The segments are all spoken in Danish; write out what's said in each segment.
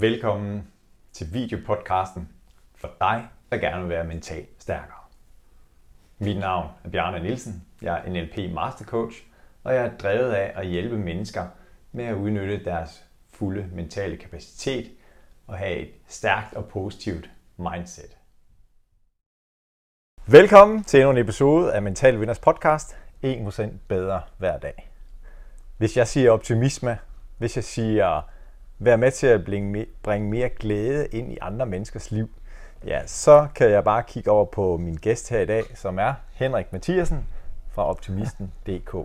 Velkommen til videopodcasten for dig, der gerne vil være mentalt stærkere. Mit navn er Bjarne Nielsen. Jeg er NLP Mastercoach, og jeg er drevet af at hjælpe mennesker med at udnytte deres fulde mentale kapacitet og have et stærkt og positivt mindset. Velkommen til endnu en episode af Mental Vinders podcast. 1% bedre hver dag. Hvis jeg siger optimisme, hvis jeg siger være med til at bringe mere glæde ind i andre menneskers liv, ja, så kan jeg bare kigge over på min gæst her i dag, som er Henrik Mathiasen fra Optimisten.dk.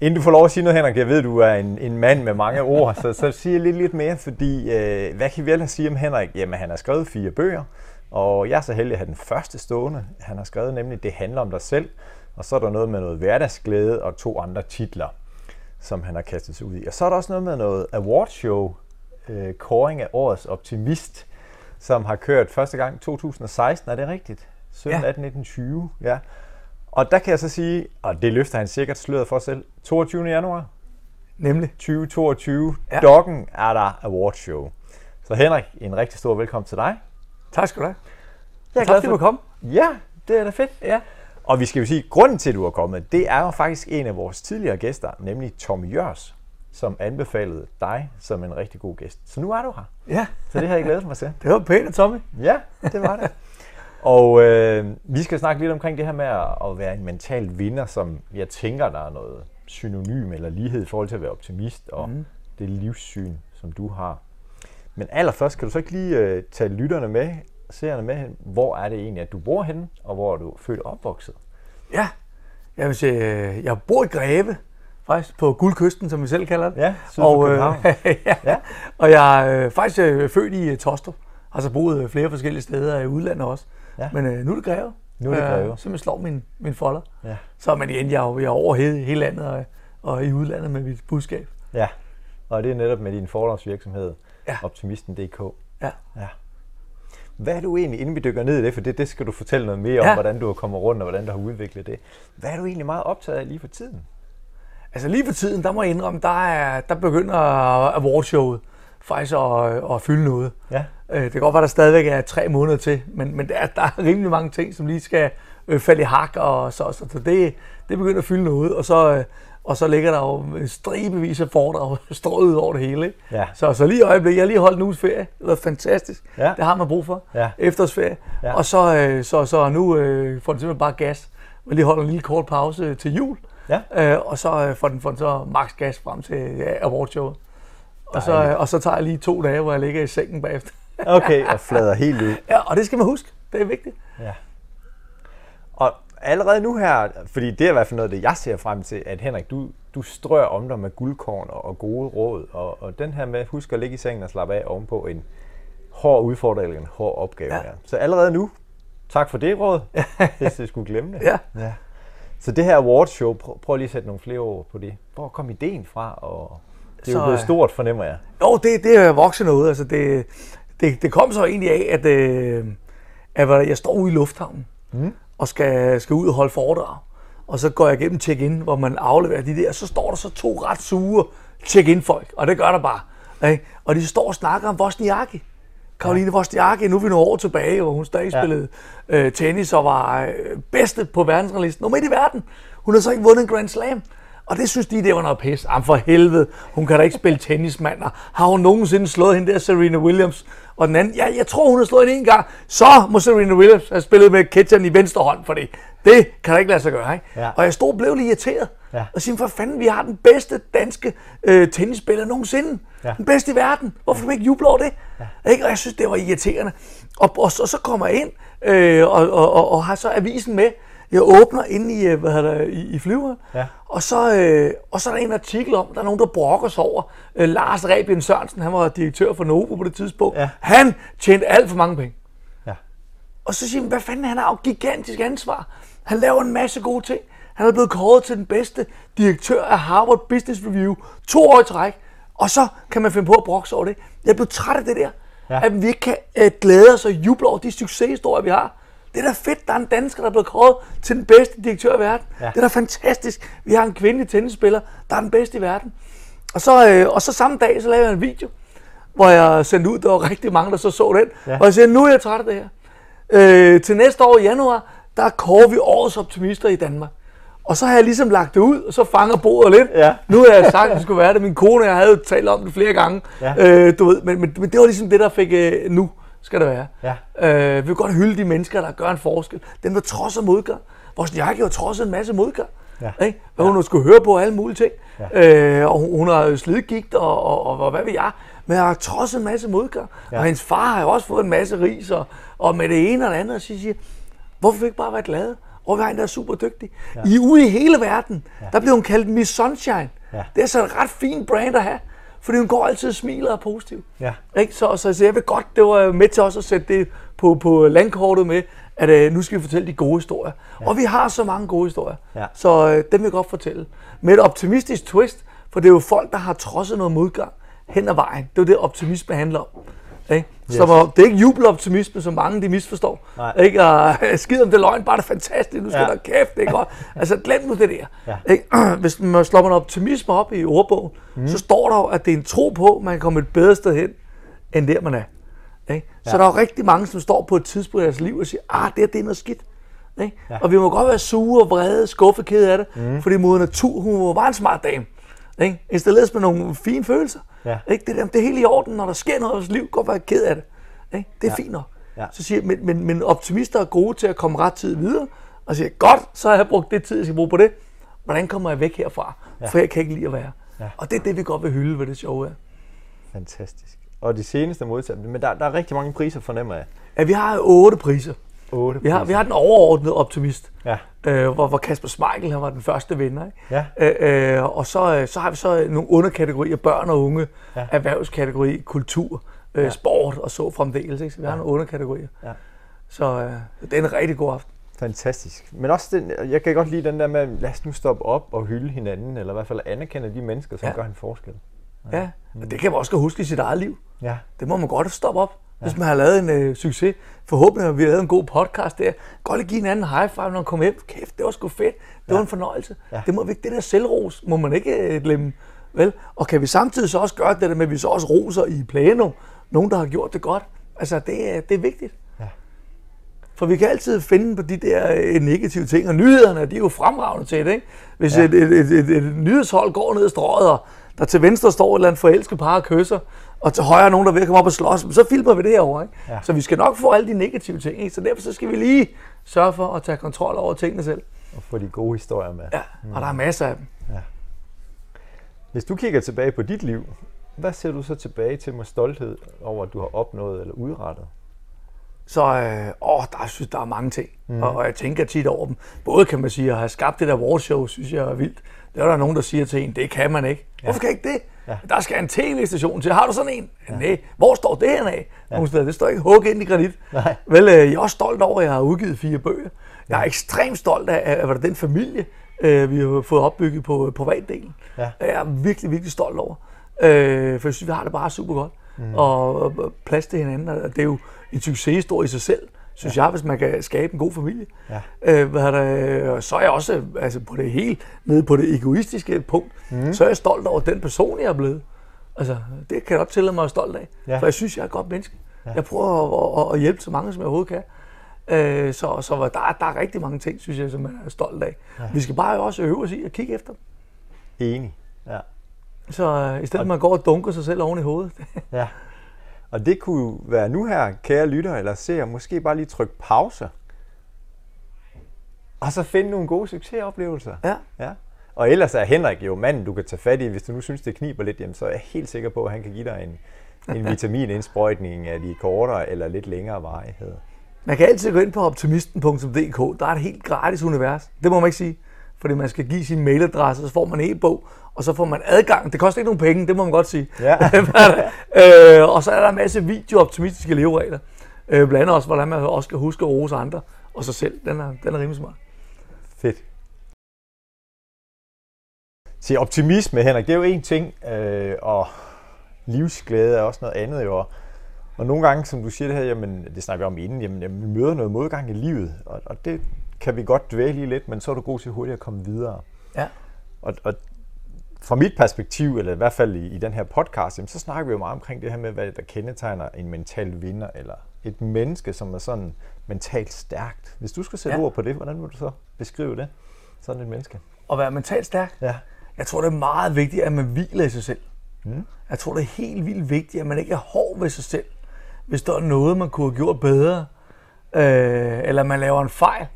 Inden du får lov at sige noget, Henrik, jeg ved, du er en, en mand med mange ord, så, så siger lidt, lidt mere, fordi øh, hvad kan vi ellers sige om Henrik? Jamen, han har skrevet fire bøger, og jeg er så heldig at have den første stående. Han har skrevet nemlig Det handler om dig selv, og så er der noget med noget hverdagsglæde og to andre titler som han har kastet sig ud i. Og så er der også noget med noget awardshow, øh, kåring af årets optimist, som har kørt første gang 2016, er det rigtigt? 17, ja. 18, 19, 20, ja. Og der kan jeg så sige, og det løfter han sikkert sløret for selv, 22. januar. Nemlig? 2022. Ja. Doggen er der awardshow. Så Henrik, en rigtig stor velkommen til dig. Tak skal du have. Jeg er glad for, at du kom. Ja, det er da fedt. Ja. Og vi skal jo sige, at grunden til, at du er kommet, det er jo faktisk en af vores tidligere gæster, nemlig Tom Jørs, som anbefalede dig som en rigtig god gæst. Så nu er du her. Ja. Så det har jeg glædet mig til. Det var pænt, Tommy. Ja, det var det. Og øh, vi skal snakke lidt omkring det her med at være en mental vinder, som jeg tænker, der er noget synonym eller lighed i forhold til at være optimist og mm. det livssyn, som du har. Men allerførst, kan du så ikke lige øh, tage lytterne med seerne med hen, hvor er det egentlig, at du bor henne, og hvor er du født og opvokset? Ja, jeg, vil sige, jeg bor i Greve, faktisk på Guldkysten, som vi selv kalder det. Ja, og, øh, ja, ja. og jeg er øh, faktisk øh, født i øh, Tostrup, har så boet flere forskellige steder i udlandet også. Ja. Men øh, nu er det Greve. Nu er det Greve. Øh, så jeg slår min, min folder. Ja. Så men igen, jeg, jeg er over hele, hele landet og, og i udlandet med mit budskab. Ja, og det er netop med din forlagsvirksomhed, ja. Optimisten.dk. Ja. ja. Hvad er du egentlig, inden vi dykker ned i det, for det, det skal du fortælle noget mere om, ja. hvordan du er kommet rundt, og hvordan du har udviklet det. Hvad er du egentlig meget optaget af lige for tiden? Altså lige for tiden, der må jeg indrømme, der, er, der begynder awardshowet faktisk at, at fylde noget. Ja. Øh, det kan godt være, der stadigvæk er tre måneder til, men, men der, er, der er rimelig mange ting, som lige skal øh, falde i hak, og så, så, så det, det begynder at fylde noget. Og så, øh, og så ligger der jo stribevis af foredrag strøget ud over det hele. Ikke? Ja. Så, så lige i øjeblikket, jeg har lige holdt en uges ferie. Det var fantastisk. Ja. Det har man brug for. Ja. Efterårsferie. Ja. Og så, øh, så, så nu øh, får den simpelthen bare gas. Jeg lige holder en lille kort pause til jul. Ja. Øh, og så øh, får den, får den så max gas frem til ja, awardshowet. Og så, øh, og så tager jeg lige to dage, hvor jeg ligger i sengen bagefter. okay, og flader helt ud. Ja, og det skal man huske. Det er vigtigt. Ja. Og allerede nu her, fordi det er i hvert fald noget, det jeg ser frem til, at Henrik, du, du strør om dig med guldkorn og gode råd, og, og den her med, husk at ligge i sengen og slappe af ovenpå en hård udfordring eller en hård opgave. Ja. Så allerede nu, tak for det råd, hvis jeg skulle glemme det. Ja. ja. Så det her awardshow, prøv, prøv lige at sætte nogle flere ord på det. Hvor kom ideen fra? Og det er så, jo blevet stort, fornemmer jeg. Jo, det, det er vokset noget. Altså det, det, det kom så egentlig af, at, øh, at jeg står ude i lufthavnen. Mm og skal, skal ud og holde foredrag. Og så går jeg igennem check-in, hvor man afleverer de der, og så står der så to ret sure check-in folk, og det gør der bare. Ikke? Og de står og snakker om Wozniacki. Karoline. Wozniacki, nu er vi nogle år tilbage, hvor hun stadig ja. spillede øh, tennis og var øh, bedste på verdensranglisten. Nummer i verden. Hun har så ikke vundet en Grand Slam. Og det synes de, det var noget pis. Am for helvede, hun kan da ikke spille tennismand. Har hun nogensinde slået hende der Serena Williams? Og den anden, ja, jeg tror, hun har slået hende en gang. Så må Serena Williams have spillet med Ketchen i venstre hånd, fordi det kan da ikke lade sig gøre. Ikke? Ja. Og jeg stod og blev lidt irriteret. Ja. Og siger, for fanden, vi har den bedste danske øh, tennisspiller nogensinde. Ja. Den bedste i verden. Hvorfor kan vi ikke juble over det? Ja. Ikke? Og jeg synes, det var irriterende. Og, og, så, og så kommer jeg ind øh, og, og, og, og har så avisen med. Jeg åbner ind i, øh, hvad hedder det, i, i flyveren, ja. og, så, øh, og så er der en artikel om, der er nogen, der brokker sig over. Øh, Lars Rebien Sørensen, han var direktør for Novo på det tidspunkt. Ja. Han tjente alt for mange penge. Ja. Og så siger man, hvad fanden, han har jo gigantisk ansvar. Han laver en masse gode ting. Han er blevet kåret til den bedste direktør af Harvard Business Review to år i træk. Og så kan man finde på at brokke sig over det. Jeg blevet træt af det der. Ja. At vi ikke kan øh, glæde os og juble over de succeshistorier, vi har. Det er da fedt, der er en dansker, der er blevet kåret til den bedste direktør i verden. Ja. Det er da fantastisk. Vi har en kvindelig tennisspiller, der er den bedste i verden. Og så, øh, og så samme dag, så lavede jeg en video, hvor jeg sendte ud, der var rigtig mange, der så så den. Ja. Og jeg siger, nu er jeg træt af det her. Øh, til næste år i januar, der kårer vi årets optimister i Danmark. Og så har jeg ligesom lagt det ud, og så fanger bordet lidt. Ja. Nu har jeg sagt, at det skulle være det. Min kone og jeg havde jo talt om det flere gange. Ja. Øh, du ved, men, men, men det var ligesom det, der fik, øh, nu skal det være. Ja. Øh, vi vil godt hylde de mennesker, der gør en forskel. Dem, der trodser modgang. Vores Jakke har trodset en masse modgang. Ja. Ikke? Og hun skulle høre på alle mulige ting. Ja. Øh, og hun, hun har slidgigt og, og, og, og hvad ved jeg. Men har trodset en masse modgang. Ja. Og hendes far har jo også fået en masse ris og, og med det ene og det andet. Og så siger, hvorfor ikke bare være glade? Og vi har en, der er super dygtig. Ja. I ude i hele verden. Ja. Der bliver hun kaldt Miss Sunshine. Ja. Det er så et ret fint brand at have. Fordi hun går altid og smiler og er positiv. Ja. Ikke? Så, så, så jeg vil godt, det var med til også at sætte det på, på landkortet med, at øh, nu skal vi fortælle de gode historier. Ja. Og vi har så mange gode historier. Ja. Så øh, dem vil jeg godt fortælle. Med et optimistisk twist, for det er jo folk, der har trodset noget modgang hen ad vejen. Det er jo det, optimisme handler om. Ikke? Yes. Så hvor- det er ikke jubeloptimisme, som mange de misforstår. Nej. Ikke? Og skid om det er løgn, bare det er fantastisk, nu skal Ja. der kæft, det er godt. Altså glem nu det der. Ja. Ikke? Hvis man slår man optimisme op i ordbogen, mm. så står der jo, at det er en tro på, at man kan komme et bedre sted hen, end der man er. Ikke? Så Ja. der er jo rigtig mange, som står på et tidspunkt i deres liv og siger, ah, det her det er noget skidt. Ikke? Ja. Og vi må godt være sure og vrede, skuffe, kede af det, mm. fordi moder natur, hun var en smart dame. Ikke? Installeret med nogle fine følelser. Ja. Ikke? Det, der, det er helt i orden, når der sker noget i vores liv, godt være ked af det. Ikke? Det er Ja. fint nok. Ja. Så siger jeg, men, men, men optimister er gode til at komme ret tid videre, og siger, godt, så har jeg brugt det tid, jeg skal bruge på det. Hvordan kommer jeg væk herfra? Ja. For jeg kan ikke lide at være. Ja. Og det er det, vi godt vil hylde, hvad det sjove er. Fantastisk. Og de seneste modtagelser, men der, der er rigtig mange priser, fornemmer jeg. Ja, vi har otte priser. 8 Vi har, vi har den overordnede optimist, Ja. øh, hvor, hvor Kasper Schmeichel han var den første vinder. Ikke? Ja. Øh, øh, og så, øh, så har vi så øh, nogle underkategorier, børn og unge, Ja. ja. erhvervskategori, kultur, øh, Ja. sport og så fremdeles. Ikke? Så vi har Ja. nogle underkategorier. Ja. Så øh, det er en rigtig god aften. Fantastisk. Men også den, jeg kan godt lide den der med, lad os nu stoppe op og hylde hinanden, eller i hvert fald anerkende de mennesker, som ja. Ja. gør en forskel. Ja. Og det kan man også huske i sit eget liv. Ja. Det må man godt stoppe op. Hvis man har lavet en øh, succes, forhåbentlig har vi lavet en god podcast der. Godt at give en anden high five, når man kommer hjem. Kæft, det var sgu fedt. Det var en fornøjelse. Ja. Det må vi ikke, det der selvros, må man ikke øh, glemme. Vel? Og kan vi samtidig så også gøre det der med, at vi så også roser i plæno, nogen der har gjort det godt. Altså, det er, det er vigtigt. Ja. For vi kan altid finde på de der øh, negative ting, og nyhederne, de er jo fremragende til det, ikke? Hvis Ja. ja. et, et, et, et, et nyhedshold går ned ad strøget, og der til venstre står et eller andet forelsket par og kysser, og til højre er nogen, der er at komme op og slås, så filmer vi det herovre, ikke? Ja. Så vi skal nok få alle de negative ting, ikke? Så derfor så skal vi lige sørge for at tage kontrol over tingene selv. Og få de gode historier med. Ja, og der er masser af dem. Hvis du kigger tilbage på dit liv, hvad ser du så tilbage til med stolthed over, at du har opnået eller udrettet? Så øh, åh, der, synes, der er mange ting, mm. og, og jeg tænker tit over dem. Både kan man sige, at have skabt det der warshow, synes jeg er vildt. Der er der nogen, der siger til en, det kan man ikke. Ja. Hvorfor kan jeg ikke det? Ja. Der skal en tv-station til. Har du sådan en? Ja. Nej. Hvor står det her af? Ja. Steder. Det står ikke hugget ind i granit. Nej. Vel, øh, jeg er også stolt over, at jeg har udgivet fire bøger. Jeg er ekstremt stolt af, af, af den familie, øh, vi har fået opbygget på privatdelen. Ja. Jeg er virkelig, virkelig stolt over. Øh, for jeg synes, vi har det bare super godt. Mm. Og, og plads til hinanden. Og det er jo en succeshistorie i sig selv, synes ja. jeg, hvis man kan skabe en god familie. Ja. Øh, hvad er det, så er jeg også altså på det helt nede på det egoistiske punkt, mm. så er jeg stolt over den person, jeg er blevet. Altså, det kan jeg godt tillade mig at være stolt af. Ja. For jeg synes, jeg er et godt menneske. Ja. Jeg prøver at, at, at hjælpe så mange, som jeg overhovedet kan. Øh, så så der, er- der er rigtig mange ting, synes jeg, som jeg er stolt af. Ja. Vi skal bare også øve os i at kigge efter dem. Enig. Ja. Så øh, i stedet for at man går og dunker sig selv oven i hovedet. ja. Og det kunne være nu her, kære lytter eller seer, måske bare lige trykke pause. Og så finde nogle gode succesoplevelser. ja. Ja. Og ellers er Henrik jo manden, du kan tage fat i. Hvis du nu synes, det kniber lidt, jamen, så er jeg helt sikker på, at han kan give dig en, en vitaminindsprøjtning af de kortere eller lidt længere varigheder. Man kan altid gå ind på optimisten.dk. Der er et helt gratis univers. Det må man ikke sige. Fordi man skal give sin mailadresse, så får man en e-bog, og så får man adgang. Det koster ikke nogen penge, det må man godt sige. Ja. øh, og så er der en masse videooptimistiske leveregler. Øh, blandt andet også, hvordan man også skal huske at rose andre og sig selv. Den er, den er rimelig smart. Fedt. Se, optimisme, Henrik, det er jo en ting, øh, og livsglæde er også noget andet jo. Og nogle gange, som du siger det her, jamen, det snakker vi om inden, jamen, jamen, vi møder noget modgang i livet, og, og det kan vi godt dvæle i lidt, men så er du god til hurtigt at komme videre. Ja. Og, og fra mit perspektiv, eller i hvert fald i, i den her podcast, jamen, så snakker vi jo meget omkring det her med, hvad der kendetegner en mental vinder, eller et menneske, som er sådan mentalt stærkt. Hvis du skal sætte. Ja. ord på det, hvordan vil du så beskrive det? Sådan et menneske. At være mentalt stærk. Ja. Jeg tror, det er meget vigtigt, at man hviler i sig selv. Mm. Jeg tror, det er helt vildt vigtigt, at man ikke er hård ved sig selv. Hvis der er noget, man kunne have gjort bedre, øh, eller man laver en fejl,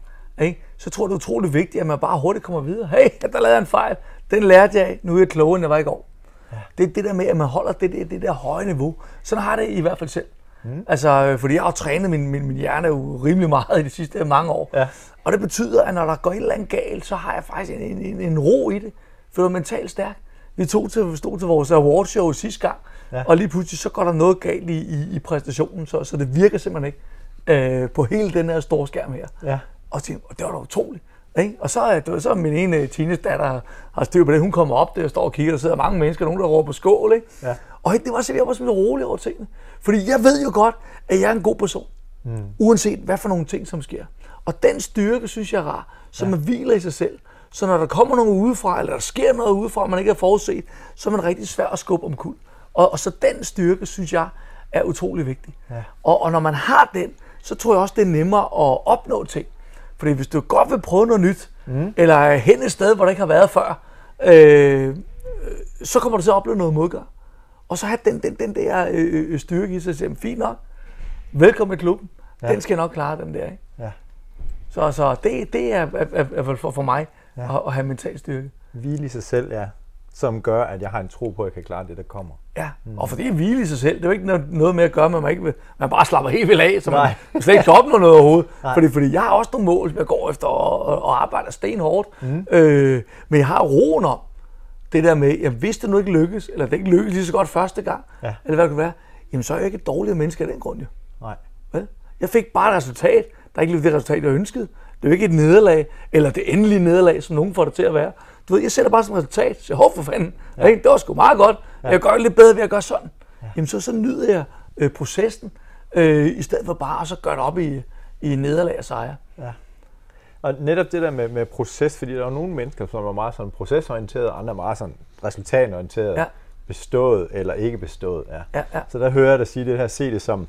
ikke? så tror jeg, det er utroligt vigtigt, at man bare hurtigt kommer videre. Hey, der lavede jeg en fejl. Den lærte jeg af. Nu er jeg klogere, end jeg var i går. Ja. Det er det der med, at man holder det, det, det der høje niveau. Sådan har det i hvert fald selv. Mm. Altså, øh, fordi jeg har jo trænet min, min, min hjerne jo rimelig meget i de sidste mange år. Ja. Og det betyder, at når der går et eller andet galt, så har jeg faktisk en, en, en, en ro i det. For jeg er mentalt stærk. Vi tog til, stod til vores awardshow sidste gang, ja. og lige pludselig så går der noget galt i, i, i præstationen, så, så det virker simpelthen ikke øh, på hele den her store skærm her. Ja. Og tænkte, det var da utroligt. Ikke? Og så, er- så min ene teenage-datter har styr på det. Hun kommer op der og står og kigger. Der sidder mange mennesker, nogen der råber skål. Ikke? Ja. Og det var så, jeg var simpelthen rolig over tingene. Fordi jeg ved jo godt, at jeg er en god person. Mm. Uanset hvad for nogle ting, som sker. Og den styrke, synes jeg er rar, så man hviler i sig selv. Så når der kommer nogen udefra, eller der sker noget udefra, man ikke har forudset, så er man rigtig svær at skubbe om kul. Og, og så den styrke, synes jeg, er utrolig vigtig. Ja. Og, og når man har den, så tror jeg også, det er nemmere at opnå ting. Fordi hvis du godt vil prøve noget nyt, mm. eller er hen et sted, hvor der ikke har været før, øh, så kommer du til at opleve noget modgang. Og så have den, den, den der øh, øh, styrke i sig, sige, fint nok, velkommen i klubben. Ja. Den skal nok klare, den der. Ikke? Ja. Så, så det, det er, er, er, er for, for mig ja. at, at have mental styrke. Hvile i sig selv, ja. Som gør, at jeg har en tro på, at jeg kan klare det, der kommer. Ja, mm. og fordi hvile i sig selv, det er jo ikke noget, noget med at gøre at man, ikke vil, man bare slapper helt vildt af, så man Nej. slet ikke kan opnå noget overhovedet. Fordi, fordi jeg har også nogle mål, som jeg går efter og, og, og arbejder stenhårdt. Mm. Øh, men jeg har roen om det der med, at hvis det nu ikke lykkes, eller det ikke lykkes lige så godt første gang, Ja. eller hvad det kan være, jamen så er jeg ikke et dårligere menneske af den grund jo. Nej. Vel? Jeg fik bare et resultat, der ikke blev det resultat, jeg ønskede. Det er jo ikke et nederlag, eller det endelige nederlag, som nogen får det til at være. Du ved, jeg sætter bare som resultat, så hov for fanden, ja. det var sgu meget godt, ja. jeg gør det lidt bedre ved at gøre sådan. Ja. Jamen så, så nyder jeg øh, processen, øh, i stedet for bare at så gøre det op i, i nederlag og sejre. Ja. Og netop det der med, med proces, fordi der er nogle mennesker, som er meget sådan procesorienteret, og andre er meget sådan resultatorienteret, Ja. bestået eller ikke bestået. Ja. Ja, ja. Så der hører jeg dig sige det her, se det som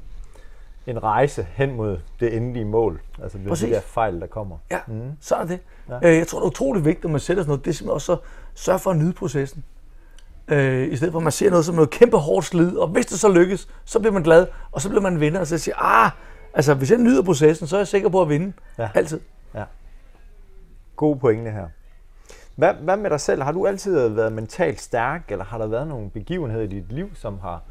en rejse hen mod det endelige mål. Altså det, Præcis. de der fejl, der kommer. Ja, mm. så er det. Ja. Øh, jeg tror, det er utroligt vigtigt, at man sætter sådan noget. Det er simpelthen også at sørge for at nyde processen. Øh, I stedet for, at man ser noget som noget kæmpe hårdt slid, og hvis det så lykkes, så bliver man glad, og så bliver man vinder, og så siger ah, altså hvis jeg nyder processen, så er jeg sikker på at vinde. Ja. Altid. Ja. God pointe her. Hvad, hvad med dig selv? Har du altid været mentalt stærk, eller har der været nogle begivenheder i dit liv, som har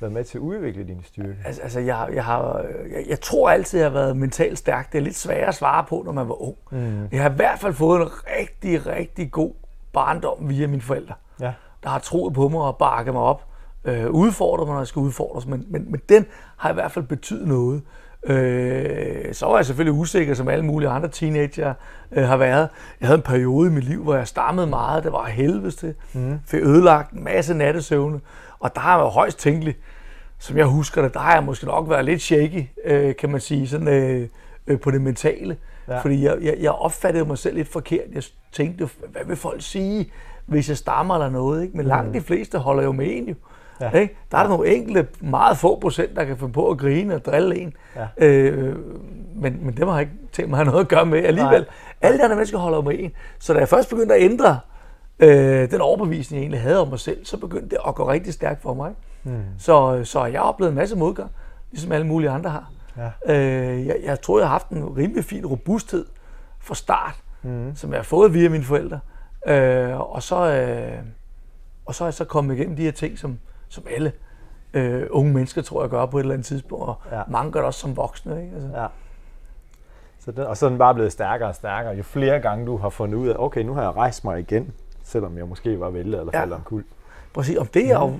været med til at udvikle din styrke? Altså, altså jeg, jeg, har, jeg, jeg tror altid, jeg har været mentalt stærk. Det er lidt sværere at svare på, når man var ung. Mm. Jeg har i hvert fald fået en rigtig, rigtig god barndom via mine forældre. Ja. der har troet på mig og bakket mig op. Øh, udfordret mig, når jeg skal udfordres, men, men, men den har i hvert fald betydet noget. Øh, så var jeg selvfølgelig usikker, som alle mulige andre teenager øh, har været. Jeg havde en periode i mit liv, hvor jeg stammede meget. Det var helvedes til. Mm. Fik ødelagt en masse nattesøvne. Og der har jeg højst tænkeligt, som jeg husker det, der har jeg måske nok været lidt shaky, øh, kan man sige, sådan, øh, øh, på det mentale. Ja. Ja. Fordi jeg, jeg, jeg opfattede mig selv lidt forkert. Jeg tænkte, hvad vil folk sige, hvis jeg stammer eller noget? Ikke? Men langt de fleste holder jo med en jo. Ja. Ja. Ikke? Der er der nogle enkelte, meget få procent, der kan finde på at grine og drille en. Ja. Øh, men, men det har jeg ikke tænkt mig at have noget at gøre med alligevel. Nej. Alle de andre mennesker holder med en. Så da jeg først begyndte at ændre øh, den overbevisning, jeg egentlig havde om mig selv, så begyndte det at gå rigtig stærkt for mig. Mm. Så, så jeg har oplevet en masse modgang, ligesom alle mulige andre har. Ja. Øh, jeg, jeg tror, jeg har haft en rimelig fin robusthed fra start, mm. som jeg har fået via mine forældre. Øh, og, så, øh, og så er jeg så kommet igennem de her ting, som, som alle øh, unge mennesker, tror jeg, gør på et eller andet tidspunkt. Og ja. mange gør det også som voksne. Ikke? Altså, Ja. Så den, og så er den bare blevet stærkere og stærkere. Jo flere gange du har fundet ud af, okay, nu har jeg rejst mig igen, selvom jeg måske var væltet eller Ja. faldet omkuld. Præcis. Om det, jeg jo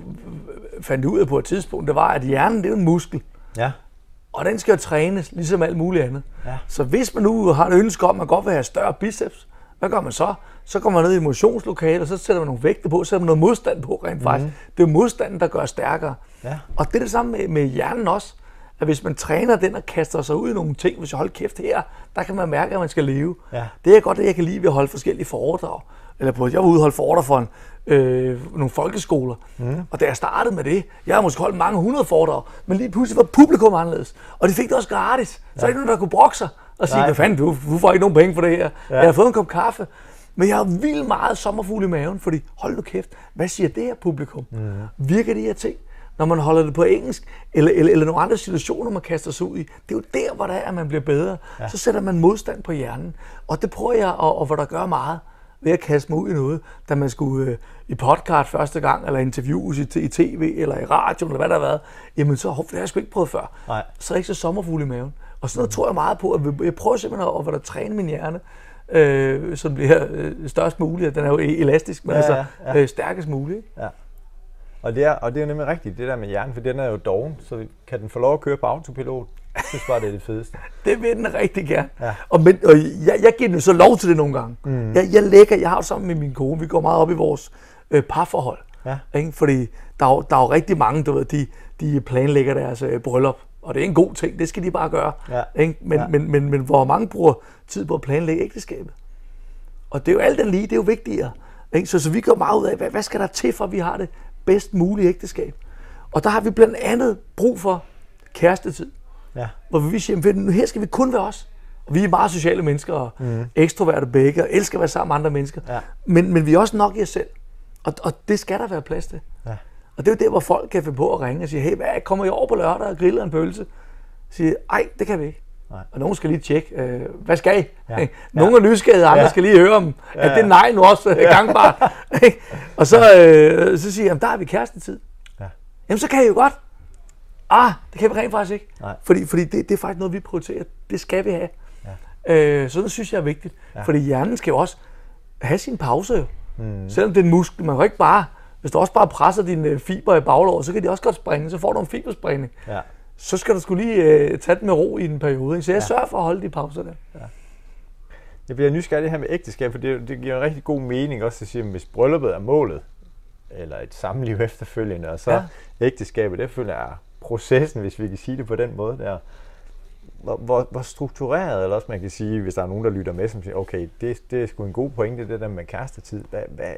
fandt ud af på et tidspunkt, det var, at hjernen det er en muskel. Ja. Og den skal jo trænes, ligesom alt muligt andet. Ja. Så hvis man nu har et ønske om, at man godt vil have større biceps, hvad gør man så? Så går man ned i motionslokalet, og så sætter man nogle vægte på, så sætter man noget modstand på rent faktisk. Det er modstanden, der gør stærkere. Ja. Og det er det samme med, med hjernen også. at hvis man træner den og kaster sig ud i nogle ting, hvis jeg holder kæft her, der kan man mærke, at man skal leve. Ja. Det er godt, at jeg kan lide ved at holde forskellige foredrag. Eller på, jeg var ude og holde for en, øh, nogle folkeskoler. Mm. Og da jeg startede med det, jeg har måske holdt mange hundrede foredrag, men lige pludselig var publikum anderledes. Og de fik det også gratis. Så ja. er ikke nogen, der kunne brokke sig og sige, Nej. hvad fanden, du, du får ikke nogen penge for det her. Ja. Jeg har fået en kop kaffe. Men jeg har vildt meget sommerfugl i maven, fordi hold nu kæft, hvad siger det her publikum? Mm. Virker de her ting? Når man holder det på engelsk, eller, eller, eller nogle andre situationer, man kaster sig ud i, det er jo der, hvor der er, at man bliver bedre. Ja. Så sætter man modstand på hjernen. Og det prøver jeg, og, og hvor der gør meget ved at kaste mig ud i noget, da man skulle øh, i podcast første gang, eller interviews i, i tv, eller i radio, eller hvad der har været, jamen så det har jeg sgu ikke prøvet før. Nej. Så er jeg ikke så sommerfugl i maven. Og sådan noget tror jeg meget på, at jeg prøver simpelthen at, at, at træne min hjerne, øh, den bliver øh, størst muligt. Den er jo elastisk, men Ja, altså ja, ja. Øh, stærkest muligt. Ja. Og det, er, og det er jo nemlig rigtigt, det der med hjernen, for den er jo doven, så kan den få lov at køre på autopilot. Synes bare, det er det fedeste. Det vil den rigtig gerne. Ja. Og, men, og jeg, jeg giver den så lov til det nogle gange. Mm. Jeg, jeg lægger, jeg har det sammen med min kone, vi går meget op i vores øh, parforhold. Ja. Ikke? Fordi der er, jo, der er jo rigtig mange, du ved, de, de planlægger deres øh, bryllup. Og det er en god ting, det skal de bare gøre. Ja. Ikke? Men, ja. men, men, men hvor mange bruger tid på at planlægge ægteskabet? Og det er jo alt den lige, det er jo vigtigere. Ikke? Så, så vi går meget ud af, hvad, hvad skal der til, for at vi har det bedst mulige ægteskab? Og der har vi blandt andet brug for kærestetid Ja. hvor vi siger, at nu her skal vi kun være os. Og vi er meget sociale mennesker, og mm. ekstroverte begge, og elsker at være sammen med andre mennesker. Ja. Men, men vi er også nok i os selv. Og, og det skal der være plads til. Ja. Og det er jo der, hvor folk kan finde på at ringe og sige, hey, hvad, kommer I over på lørdag og griller en pølse? Siger, ej, det kan vi ikke. Nej. Og nogen skal lige tjekke, øh, hvad skal I? Ja. Nogle er nysgerrige, andre Ja. skal lige høre om, at Ja, det er nej nu også ja. gangbart. Og så, øh, så siger jeg, der har vi kærestetid. Ja. Jamen, så kan I jo godt. Ah, det kan vi rent faktisk ikke. Nej. Fordi, fordi det, det er faktisk noget, vi prioriterer. Det skal vi have. Ja. Øh, så det synes jeg er vigtigt. Ja. Fordi hjernen skal jo også have sin pause. Mm. Selvom det er en muskel, man kan ikke bare... Hvis du også bare presser dine øh, fiber i baglåret, så kan de også godt springe. Så får du en fiberspringning. Ja. Så skal du skulle lige øh, tage det med ro i en periode. Så jeg ja. sørger for at holde de pauser der. Jeg bliver nysgerrig det her med ægteskab, for det, det giver en rigtig god mening også at sige, at hvis brylluppet er målet, eller et samliv efterfølgende, og så ja. Ja. ægteskabet efterfølgende er processen, hvis vi kan sige det på den måde der. Hvor, hvor, hvor struktureret, eller også man kan sige, hvis der er nogen, der lytter med, som siger, okay, det, det er sgu en god pointe, det der med kærestetid. Hvad, hvad,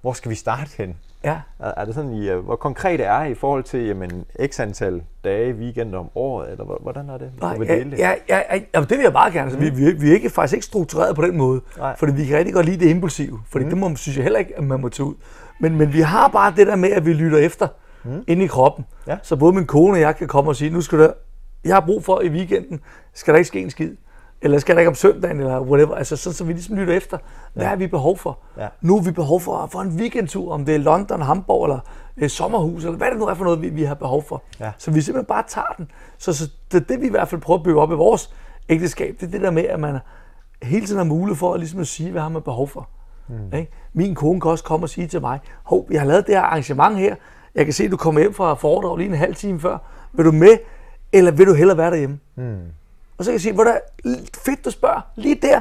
hvor skal vi starte hen? Ja. Er, er det sådan, I, øh, hvor konkret er I i forhold til jamen, x antal dage, weekender om året, eller hvor- hvordan er det? Nej, vil dele det? ja, ja, ja, ja, det vil jeg meget gerne. Altså, vi, vi, vi er ikke, faktisk ikke struktureret på den måde. Nej. Fordi vi kan rigtig godt lide det impulsive. Fordi mm. det må, synes jeg heller ikke, at man må tage ud. Men, men vi har bare det der med, at vi lytter efter mm. inde i kroppen. Ja. Så både min kone og jeg kan komme og sige, nu skal der, jeg har brug for i weekenden, skal der ikke ske en skid. Eller skal der ikke om søndagen, eller whatever. Altså sådan, så vi ligesom lytter efter, hvad har vi behov for? Ja. Nu har vi behov for, for en weekendtur, om det er London, Hamburg eller øh, sommerhus, eller hvad det nu er for noget, vi, vi har behov for. Ja. Så vi simpelthen bare tager den. Så, så det, det vi i hvert fald prøver at bygge op i vores ægteskab, det er det der med, at man hele tiden har mulighed for at, ligesom at sige, hvad har man behov for. Mm. Ikke? Min kone kan også komme og sige til mig, hov, jeg har lavet det her arrangement her, jeg kan se, at du kommer hjem fra foredrag lige en halv time før. Vil du med, eller vil du hellere være derhjemme? Mm. Og så kan jeg sige, hvor der fedt, du spørger. Lige der,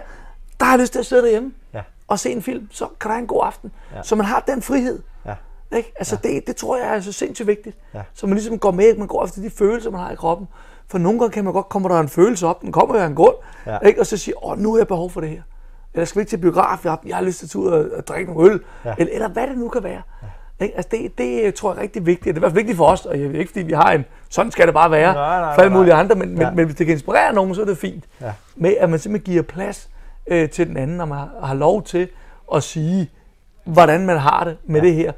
der har jeg lyst til at sidde derhjemme Ja. og se en film. Så kan der en god aften. Ja. Så man har den frihed. Ja. Ikke? Altså ja. det, det tror jeg er så sindssygt vigtigt. Ja. Så man ligesom går med, man går efter de følelser, man har i kroppen. For nogle gange kan man godt komme der en følelse op, den kommer jo af en grund, Ja. ikke? og så siger, åh, nu har jeg behov for det her. Eller skal vi ikke til biograf, jeg har, jeg har lyst til at ud og, og drikke nogle øl, ja. eller, eller hvad det nu kan være. Ja. Ikke? Altså det, det tror jeg er rigtig vigtigt. Det er i hvert fald vigtigt for os, og jeg ikke, fordi vi har en, sådan skal det bare være, Nej, nej, for alle mulige andre, men, Ja. men, men hvis det kan inspirere nogen, så er det fint. Ja. Med at man simpelthen giver plads øh, til den anden, og man har, har lov til at sige, hvordan man har det med ja. det her,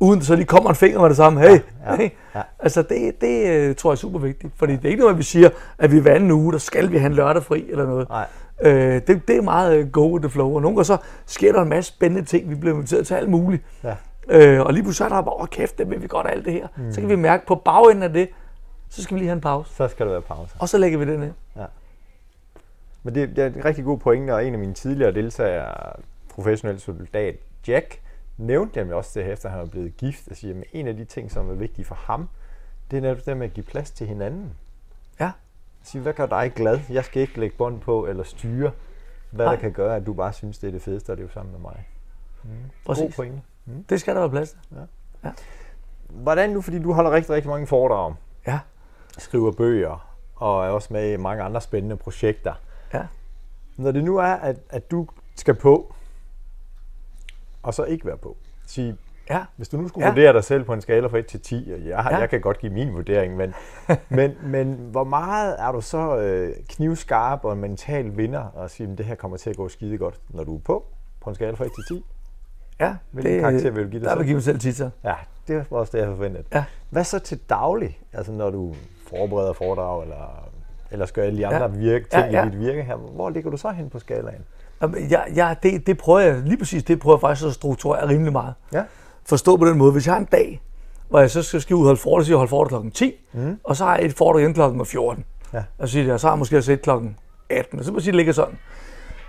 uden så lige kommer en finger med det samme. Hey, Ja, ja, hey. ja. Altså det, det øh, tror jeg er super vigtigt, fordi det er ikke noget, at vi siger, at vi hver anden uge, der skal vi have en lørdag fri eller noget. Nej. Øh, det, det er meget øh, go with the flow, og nogle gange så sker der en masse spændende ting, vi bliver inviteret til alt muligt. Ja. Øh, og lige pludselig er der bare, åh kæft, det vil vi godt alt det her. Mm. Så kan vi mærke på bagenden af det, så skal vi lige have en pause. Så skal der være pause. Og så lægger vi det ned. Men det, det er en rigtig god pointe, og en af mine tidligere deltagere, professionel soldat Jack, nævnte dem også det, efter han var blevet gift, og siger, at en af de ting, som er vigtige for ham, det er netop det med at give plads til hinanden. Ja. Sige, hvad gør dig glad? Jeg skal ikke lægge bånd på eller styre, hvad Nej. der kan gøre, at du bare synes, det er det fedeste, det er jo sammen med mig. God Præcis. pointe. Det skal der være plads til. Hvordan nu, fordi du holder rigtig, rigtig mange foredrag om, Ja. skriver bøger og er også med i mange andre spændende projekter. Ja. Når det nu er, at, at du skal på, og så ikke være på. Sige, Ja. hvis du nu skulle Ja. ja. vurdere dig selv på en skala fra 1 til 10, og jeg, Ja. ja. jeg kan godt give min vurdering, men, men, men hvor meget er du så øh, knivskarp og en mental vinder og sige, at det her kommer til at gå skide godt, når du er på, på en skala fra 1 til 10? Ja, Hvilken karakter vil du give dig Der selv? vil jeg give mig selv titel. Ja, det var også det, jeg forventede. Ja. Hvad så til daglig? Altså når du forbereder foredrag, eller, eller skal alle de andre Ja. virke, ting Ja, ja. i dit virke her. Hvor ligger du så hen på skalaen? Jamen, Jeg, jeg, det, det prøver jeg, lige præcis det prøver jeg faktisk at strukturere rimelig meget. Ja. Forstå på den måde, hvis jeg har en dag, hvor jeg så skal, skal ud og holde foredrag, så jeg holde foredrag klokken 10, mm. og så har jeg et foredrag igen klokken 14. Ja. Og så, siger jeg, så har jeg måske også et klokken 18, og så må jeg sige, det ligger sådan.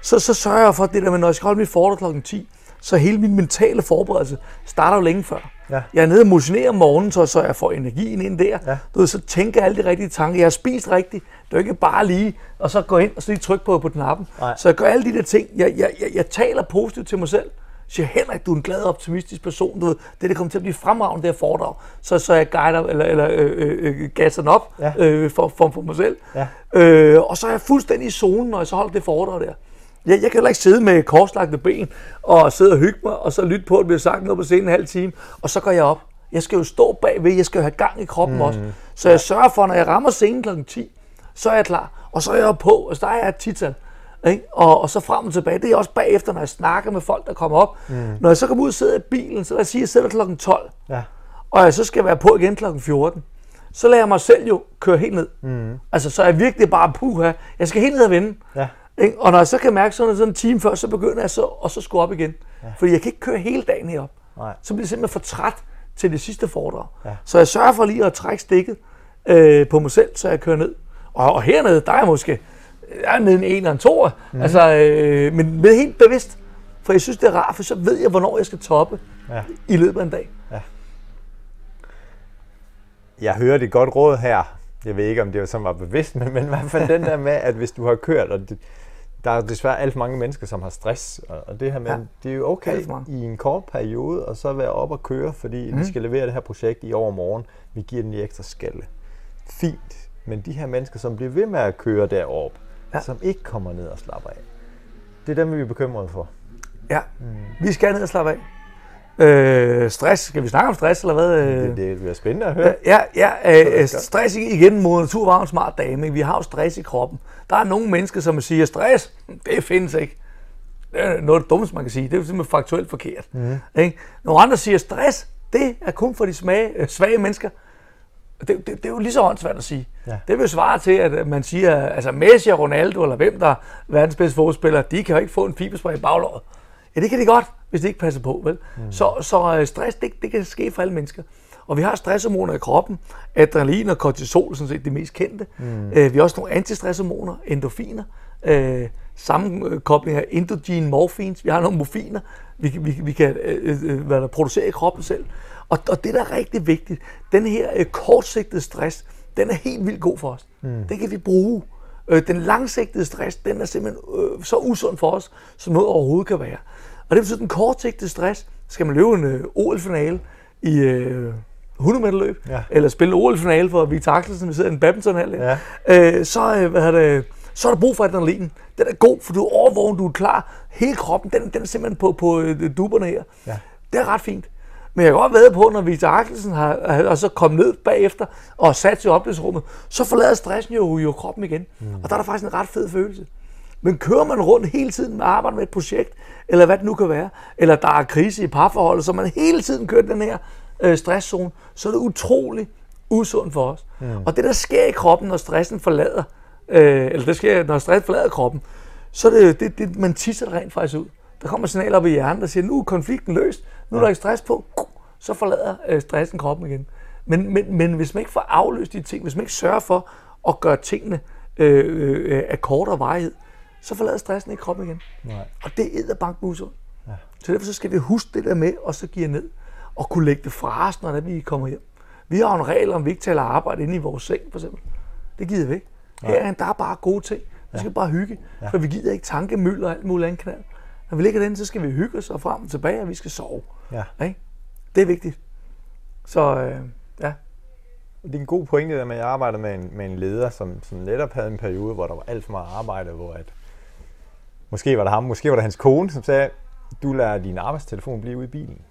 Så, så sørger jeg for det der med, når jeg skal holde mit foredrag klokken 10, så hele min mentale forberedelse starter jo længe før. Ja. Jeg er nede og motionerer om morgenen, så, så jeg får energien ind der. Ja. Du ved, så tænker jeg alle de rigtige tanker. Jeg har spist rigtigt. Det er jo ikke bare lige, og så gå ind og så lige trykke på, på knappen. Nej. Så jeg gør alle de der ting. Jeg, jeg, jeg, jeg taler positivt til mig selv. Jeg siger, Henrik, du er en glad og optimistisk person. Du ved, det, det kommer til at blive fremragende, det her foredrag. Så, så jeg guider, eller, eller øh, øh, øh, gasser den op Ja. øh, for, for, for mig selv. Ja. Øh, og så er jeg fuldstændig i zonen, når jeg så holder det foredrag der. Jeg, jeg kan heller ikke sidde med korslagte ben og sidde og hygge mig, og så lytte på, at det bliver sagt noget på scenen en halv time, og så går jeg op. Jeg skal jo stå bagved, jeg skal jo have gang i kroppen mm. også. Så jeg sørger for, når jeg rammer scenen kl. 10, så er jeg klar. Og så er jeg på, altså der er jeg et tital. Ikke? Og, og så frem og tilbage. Det er også bagefter, når jeg snakker med folk, der kommer op. Mm. Når jeg så kommer ud og sidder i bilen, så lad os sige, at jeg sidder kl. 12 Ja. og jeg så skal være på igen kl. 14, så lader jeg mig selv jo køre helt ned. Mm. Altså, så er jeg virkelig bare puha. Jeg skal helt ned og vende. Ja. Ikke? Og når jeg så kan mærke sådan, sådan en time før, så begynder jeg så, og så skulle op igen. Ja. Fordi jeg kan ikke køre hele dagen herop. Nej. Så bliver jeg simpelthen for træt til det sidste foredrag. Ja. Så jeg sørger for lige at trække stikket øh, på mig selv, så jeg kører ned. Og, og hernede, der er jeg måske jeg er nede en og en to. Mm. Altså, øh, men, men helt bevidst. For jeg synes, det er rart, for så ved jeg, hvornår jeg skal toppe Ja. i løbet af en dag. Jeg hører det godt råd her. Jeg ved ikke, om det var sådan var bevidst, men, men i hvert fald den der med, at hvis du har kørt, og det, der er desværre alt for mange mennesker, som har stress, og, det her med, Ja. det er jo okay i en kort periode, og så være op og køre, fordi mm. vi skal levere det her projekt i overmorgen. Vi giver den lige ekstra skalle. Fint. Men de her mennesker, som bliver ved med at køre derop, ja. som ikke kommer ned og slapper af, det er dem, vi er bekymrede for. Ja, mm. vi skal ned og slappe af. Øh, stress, skal vi snakke om stress, eller hvad? Øh, Det, det bliver spændende at høre. Ja, ja øh, godt. stress igen mod natur var en smart dame. ikke? Vi har jo stress i kroppen. Der er nogle mennesker, som siger, stress, det findes ikke. Det er noget det dummeste, man kan sige. Det er jo simpelthen faktuelt forkert. Mm. Ikke? Nogle andre siger, stress, det er kun for de smage, øh, svage mennesker. Det, det, det er jo lige så åndssvagt at sige. Ja. Det vil svare til, at man siger, altså Messi og Ronaldo, eller hvem der er verdens bedste fodboldspiller, de kan jo ikke få en fiberspray i baglåret. Ja, det kan de godt, hvis de ikke passer på, vel? Mm. Så, så øh, stress, det, det kan ske for alle mennesker. Og vi har stresshormoner i kroppen. Adrenalin og kortisol er sådan set de mest kendte. Mm. Øh, vi har også nogle antistresshormoner, endorfiner. Øh, sammenkobling af endogen morfins. Vi har nogle morfiner, vi, kan- vi, vi kan øh, øh, hvad der, producere i kroppen selv. Og, og det, der er rigtig vigtigt, den her øh, kortsigtede stress, den er helt vildt god for os. Mm. Den kan vi bruge. Øh, den langsigtede stress, den er simpelthen øh, så usund for os, som noget overhovedet kan være. Og det betyder, den kortsigtede stress, skal man løbe en øh, OL-finale i øh, 100 meter løb, Ja. eller spille OL-finale for Victor Axelsen, vi sidder i en badmintonhal, Ja. øh, så, øh, hvad hedder det, så er der brug for adrenalin. Den er god, for du er overvågen, du er klar. Hele kroppen, den, den er simpelthen på, på øh, duberne her. Ja. Det er ret fint. Men jeg kan godt ved på, når Victor Axelsen har, har så kommet ned bagefter og sat sig i oplevelsesrummet, så forlader stressen jo, jo kroppen igen. Mm. Og der er der faktisk en ret fed følelse. Men kører man rundt hele tiden med at arbejde med et projekt, eller hvad det nu kan være, eller der er krise i parforholdet, så man hele tiden kører den her øh, stresszone, så er det utrolig usundt for os. Mm. Og det, der sker i kroppen, når stressen forlader, øh, eller det sker, når stress forlader kroppen, så er det, det, det man tisser rent faktisk ud. Der kommer signaler op i hjernen, der siger, nu er konflikten løst, nu er der ikke stress på, så forlader øh, stressen kroppen igen. Men, men, men hvis man ikke får afløst de ting, hvis man ikke sørger for at gøre tingene øh, øh, af kortere varighed, så forlader stressen ikke kroppen igen. Nej. Og det er bank usundt. Ja. Så derfor så skal vi huske det der med, og så give ned, og kunne lægge det fra os, når er, vi kommer hjem. Vi har en regel om, vi ikke taler arbejde inde i vores seng, for eksempel. Det gider vi ikke. Her, der er bare gode ting. Vi skal bare hygge, ja. for vi gider ikke tankemøller og alt muligt andet knald. Når vi ligger derinde, så skal vi hygge os og frem og tilbage, og vi skal sove. Ja. Ikke? Det er vigtigt. Så øh, ja, det er en god pointe, der med, at jeg arbejdede med en, med en leder, som, som netop havde en periode, hvor der var alt for meget arbejde, hvor at, måske var det ham, måske var det hans kone, som sagde, du lader din arbejdstelefon blive ude i bilen.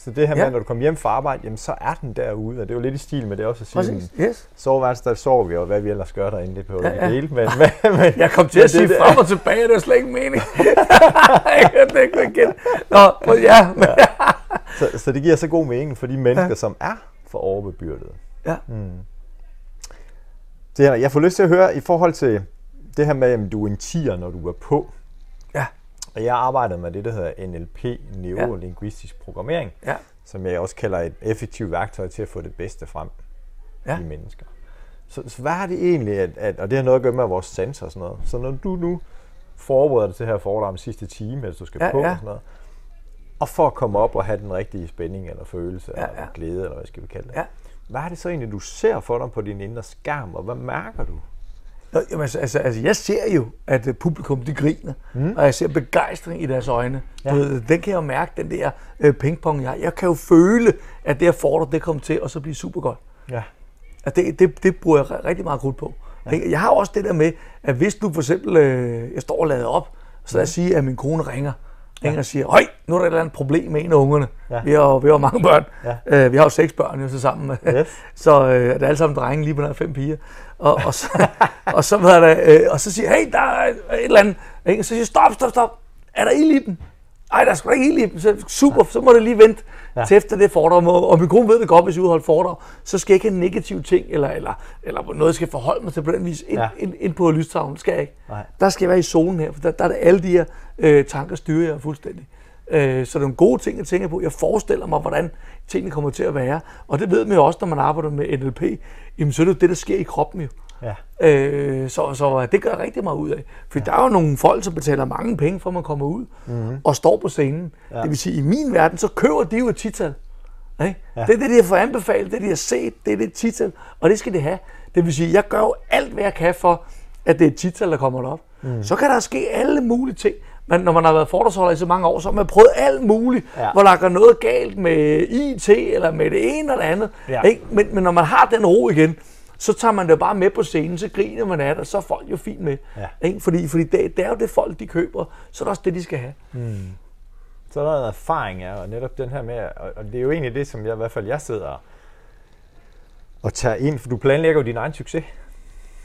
Så det her med, Ja. ja. når du kommer hjem fra arbejde, jamen så er den derude, og det er jo lidt i stil med det også at sige, Præcis, yes. soveværelset, der sover vi, og hvad vi ellers gør derinde, det behøver Ja, ja, ja. ja. dele, men, men, men Jeg kom til at sige det- frem og tilbage, det var slet ikke mening. jeg kan ikke igen. Nå, ja, men, så, så det giver så god mening for de mennesker, ja. som er for overbebyrdede. ja. Det her, jeg får lyst til at høre i forhold til det her med, at du er en tier, når du er på. Og jeg arbejder med det, der hedder NLP, Neurolingvistisk Programmering, Ja. som jeg også kalder et effektivt værktøj til at få det bedste frem Ja. i mennesker. Så, så hvad er det egentlig, at, at, og det har noget at gøre med vores sanser og sådan noget. Så når du nu forbereder dig til det her foredrag om sidste time, eller du skal Ja, på ja. og sådan noget, og for at komme op og have den rigtige spænding eller følelse, Ja, eller ja. glæde, eller hvad skal vi kalde det. Ja. Hvad er det så egentlig, du ser for dig på din indre skærm, og hvad mærker du? Nå, jamen, altså, altså, altså, jeg ser jo, at øh, publikum de griner, mm. og jeg ser begejstring i deres øjne. Ja. Ved, den kan jeg jo mærke, den der øh, pingpong, jeg har. Jeg kan jo føle, at det her foredrag, det kommer til at så blive super godt. Ja. At det, det, det bruger jeg ri- rigtig meget krudt på. Ja. Jeg har også det der med, at hvis du for eksempel, øh, jeg står og lader op, så lad os sige, at min kone ringer, ringer og siger, høj, nu er der et eller andet problem med en af ungerne. Ja. Vi, har, vi har mange børn. Ja. Øh, vi har jo seks børn jo så sammen. Yes. så øh, det er alle sammen drenge, lige på der er fem piger. Og, og, så, og, så, hvad er det, øh, og så siger hey, der er et eller andet. Ikke? Og så siger stop, stop, stop. Er der ild i dem? Ej, der er sgu da ikke dem. Så, super, så må det lige vente ja. Ja. til efter det foredrag. Og, og min kone ved det godt, hvis jeg udholder foredrag, så skal jeg ikke have negative ting, eller, eller, eller noget, jeg skal forholde mig til på den vis, ind, ja. Ja. ind, ind på lystavlen. Det skal jeg ikke. Nej. Der skal jeg være i zonen her, for der, der er det alle de her øh, tanker, styrer jeg fuldstændig. Øh, så det er nogle gode ting, jeg tænker på. Jeg forestiller mig, hvordan tingene kommer til at være. Og det ved man jo også, når man arbejder med NLP. Jamen, så er det jo det, der sker i kroppen jo. Ja. Øh, så, så det gør jeg rigtig meget ud af. For ja. der er jo nogle folk, som betaler mange penge, for at man kommer ud mm-hmm. og står på scenen. Ja. Det vil sige, i min verden, så køber de jo et tital. Ikke? Ja. Det er det, de har fået anbefalet, det de har set, det er det tital, og det skal de have. Det vil sige, jeg gør jo alt, hvad jeg kan for, at det er et tital, der kommer derop. Mm. Så kan der ske alle mulige ting. Men når man har været foredragsholder i så mange år, så har man prøvet alt muligt. Ja. hvor der går noget galt med IT, eller med det ene eller det andet. Ja. Ikke? Men, men når man har den ro igen, så tager man det jo bare med på scenen, så griner man af det, og så er folk jo fint med. Ja. Ikke? Fordi, fordi det, det er jo det folk, de køber, så er det også det, de skal have. Så er der noget erfaring, ja, og netop den her med, og, og det er jo egentlig det, som jeg i hvert fald jeg sidder og tager ind, for du planlægger jo din egen succes.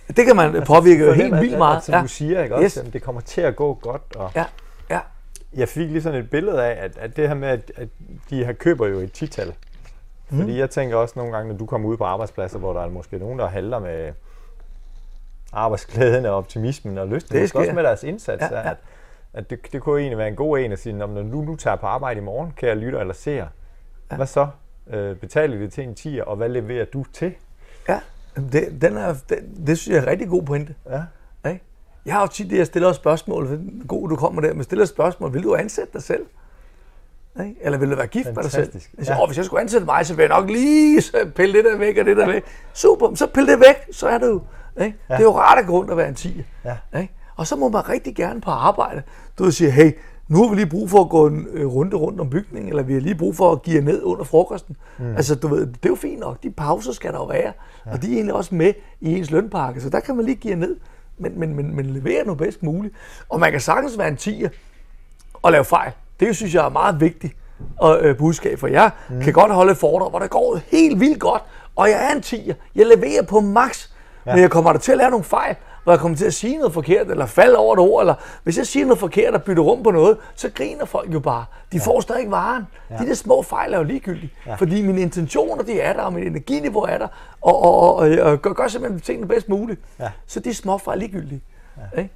Det kan man altså, påvirke For helt vildt meget. Som du siger, ikke også? Yes. Jamen, det kommer til at gå godt, og Ja, ja, jeg fik lige sådan et billede af, at, at det her med, at, at de her køber jo et tital. Mhm. Fordi jeg tænker også nogle gange, når du kommer ud på arbejdspladser, hvor der er måske nogen, der handler med arbejdsglæden og optimismen og lysten, Det måske også med deres indsats, Ja, ja. at, at det, det kunne egentlig være en god en at sige, "Nå, men når du nu tager på arbejde i morgen, kære lytter eller seer, ja. hvad så? Øh, betaler det til en tier, og hvad leverer du til? ja. Det, den er, det, det synes jeg er en rigtig god pointe. Ja. Jeg har jo tit, at jeg stiller spørgsmål, for det god, du kommer der, men stiller spørgsmål, vil du ansætte dig selv? Ikke? Eller vil du være gift med dig selv? Fantastisk. Jeg siger, Ja. ja. hvis jeg skulle ansætte mig, så vil jeg nok lige pille det der væk og det der væk. Super, så pille det væk, så er det jo. Ikke? Ja. Det er jo rart at gå rundt og være en tiger. Ja. Ikke? Og så må man rigtig gerne på arbejde. Du vil sige, hey, nu har vi lige brug for at gå en øh, runde rundt om bygningen, eller vi har lige brug for at give ned under frokosten. Mm. Altså, du ved, det er jo fint nok. De pauser skal der jo være. Ja. Og de er egentlig også med i ens lønpakke, så der kan man lige give ned. Men, men, men, men levere nu bedst muligt. Og man kan sagtens være en tiger og lave fejl. Det synes jeg er meget vigtigt og, øh, budskab, for jeg mm. kan godt holde foredrag, hvor der går helt vildt godt, og jeg er en tiger. Jeg leverer på max, ja. men jeg kommer der til at lave nogle fejl, hvor jeg kommer til at sige noget forkert, eller falde over et ord, eller hvis jeg siger noget forkert og bytter rum på noget, så griner folk jo bare. De ja. får stadig ikke varen. Ja. De der små fejl er jo ligegyldige, ja. fordi mine intentioner, de er der, og mit energiniveau er der, og, og, og, og, og gør, gør simpelthen tingene bedst muligt. Ja. Så de små fejl er ligegyldige. Ja. Ikke?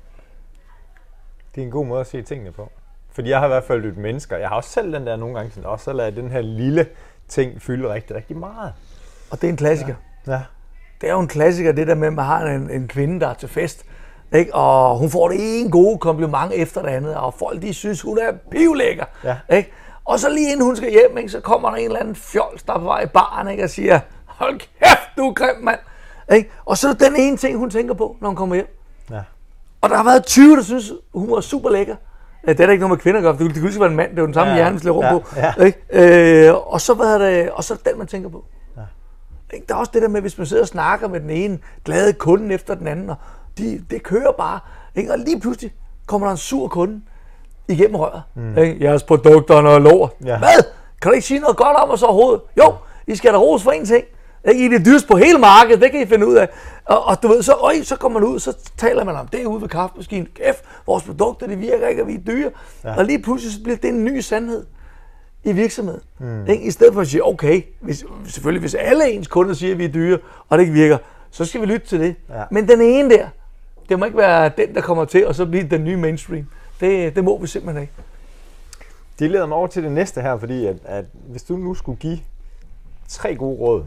Det er en god måde at se tingene på. Fordi jeg har i hvert fald et mennesker. Jeg har også selv den der nogle gange sådan, også så lader den her lille ting fylde rigtig, rigtig meget. Og det er en klassiker. Ja. Ja. Det er jo en klassiker, det der med, at man har en, en kvinde, der er til fest. Ikke? Og hun får det ene gode kompliment efter det andet, og folk de synes, hun er pivlækker. Ja. Ikke? Og så lige inden hun skal hjem, ikke, så kommer der en eller anden fjols, der er på vej i baren, ikke, og siger, hold kæft, du er grim, mand. Ikke? Og så er det den ene ting, hun tænker på, når hun kommer hjem. Ja. Og der har været 20, der synes, hun var super lækker. Ja, Det er da ikke noget med kvinder at gøre, det kunne huske være en mand, det er jo den samme Ja, ja, hjerne, vi slår rundt ja, på. ja. Ikke? Øh, og, så, hvad er det, og så er det den, man tænker på. Ikke? Der er også det der med, hvis man sidder og snakker med den ene glade kunden efter den anden, og de, det kører bare. Ikke? Og lige pludselig kommer der en sur kunde igennem røret. Mm. Ikke? Jeres produkter er noget lort. Ja. Hvad? Kan du ikke sige noget godt om os overhovedet? Jo, I skal da ros for en ting. I det dyreste på hele markedet, det kan I finde ud af. Og, og du ved, så, øj, så kommer man ud, så taler man om det ude ved kaffemaskinen. Kæft, vores produkter, det virker ikke, og vi er dyre. Ja. Og lige pludselig så bliver det en ny sandhed i virksomheden. Mm. Ikke? I stedet for at sige, okay, hvis, selvfølgelig hvis alle ens kunder siger, at vi er dyre, og det ikke virker, så skal vi lytte til det. Ja. Men den ene der, det må ikke være den, der kommer til, og så blive den nye mainstream. Det, det må vi simpelthen ikke. Det leder mig over til det næste her, fordi at, at hvis du nu skulle give tre gode råd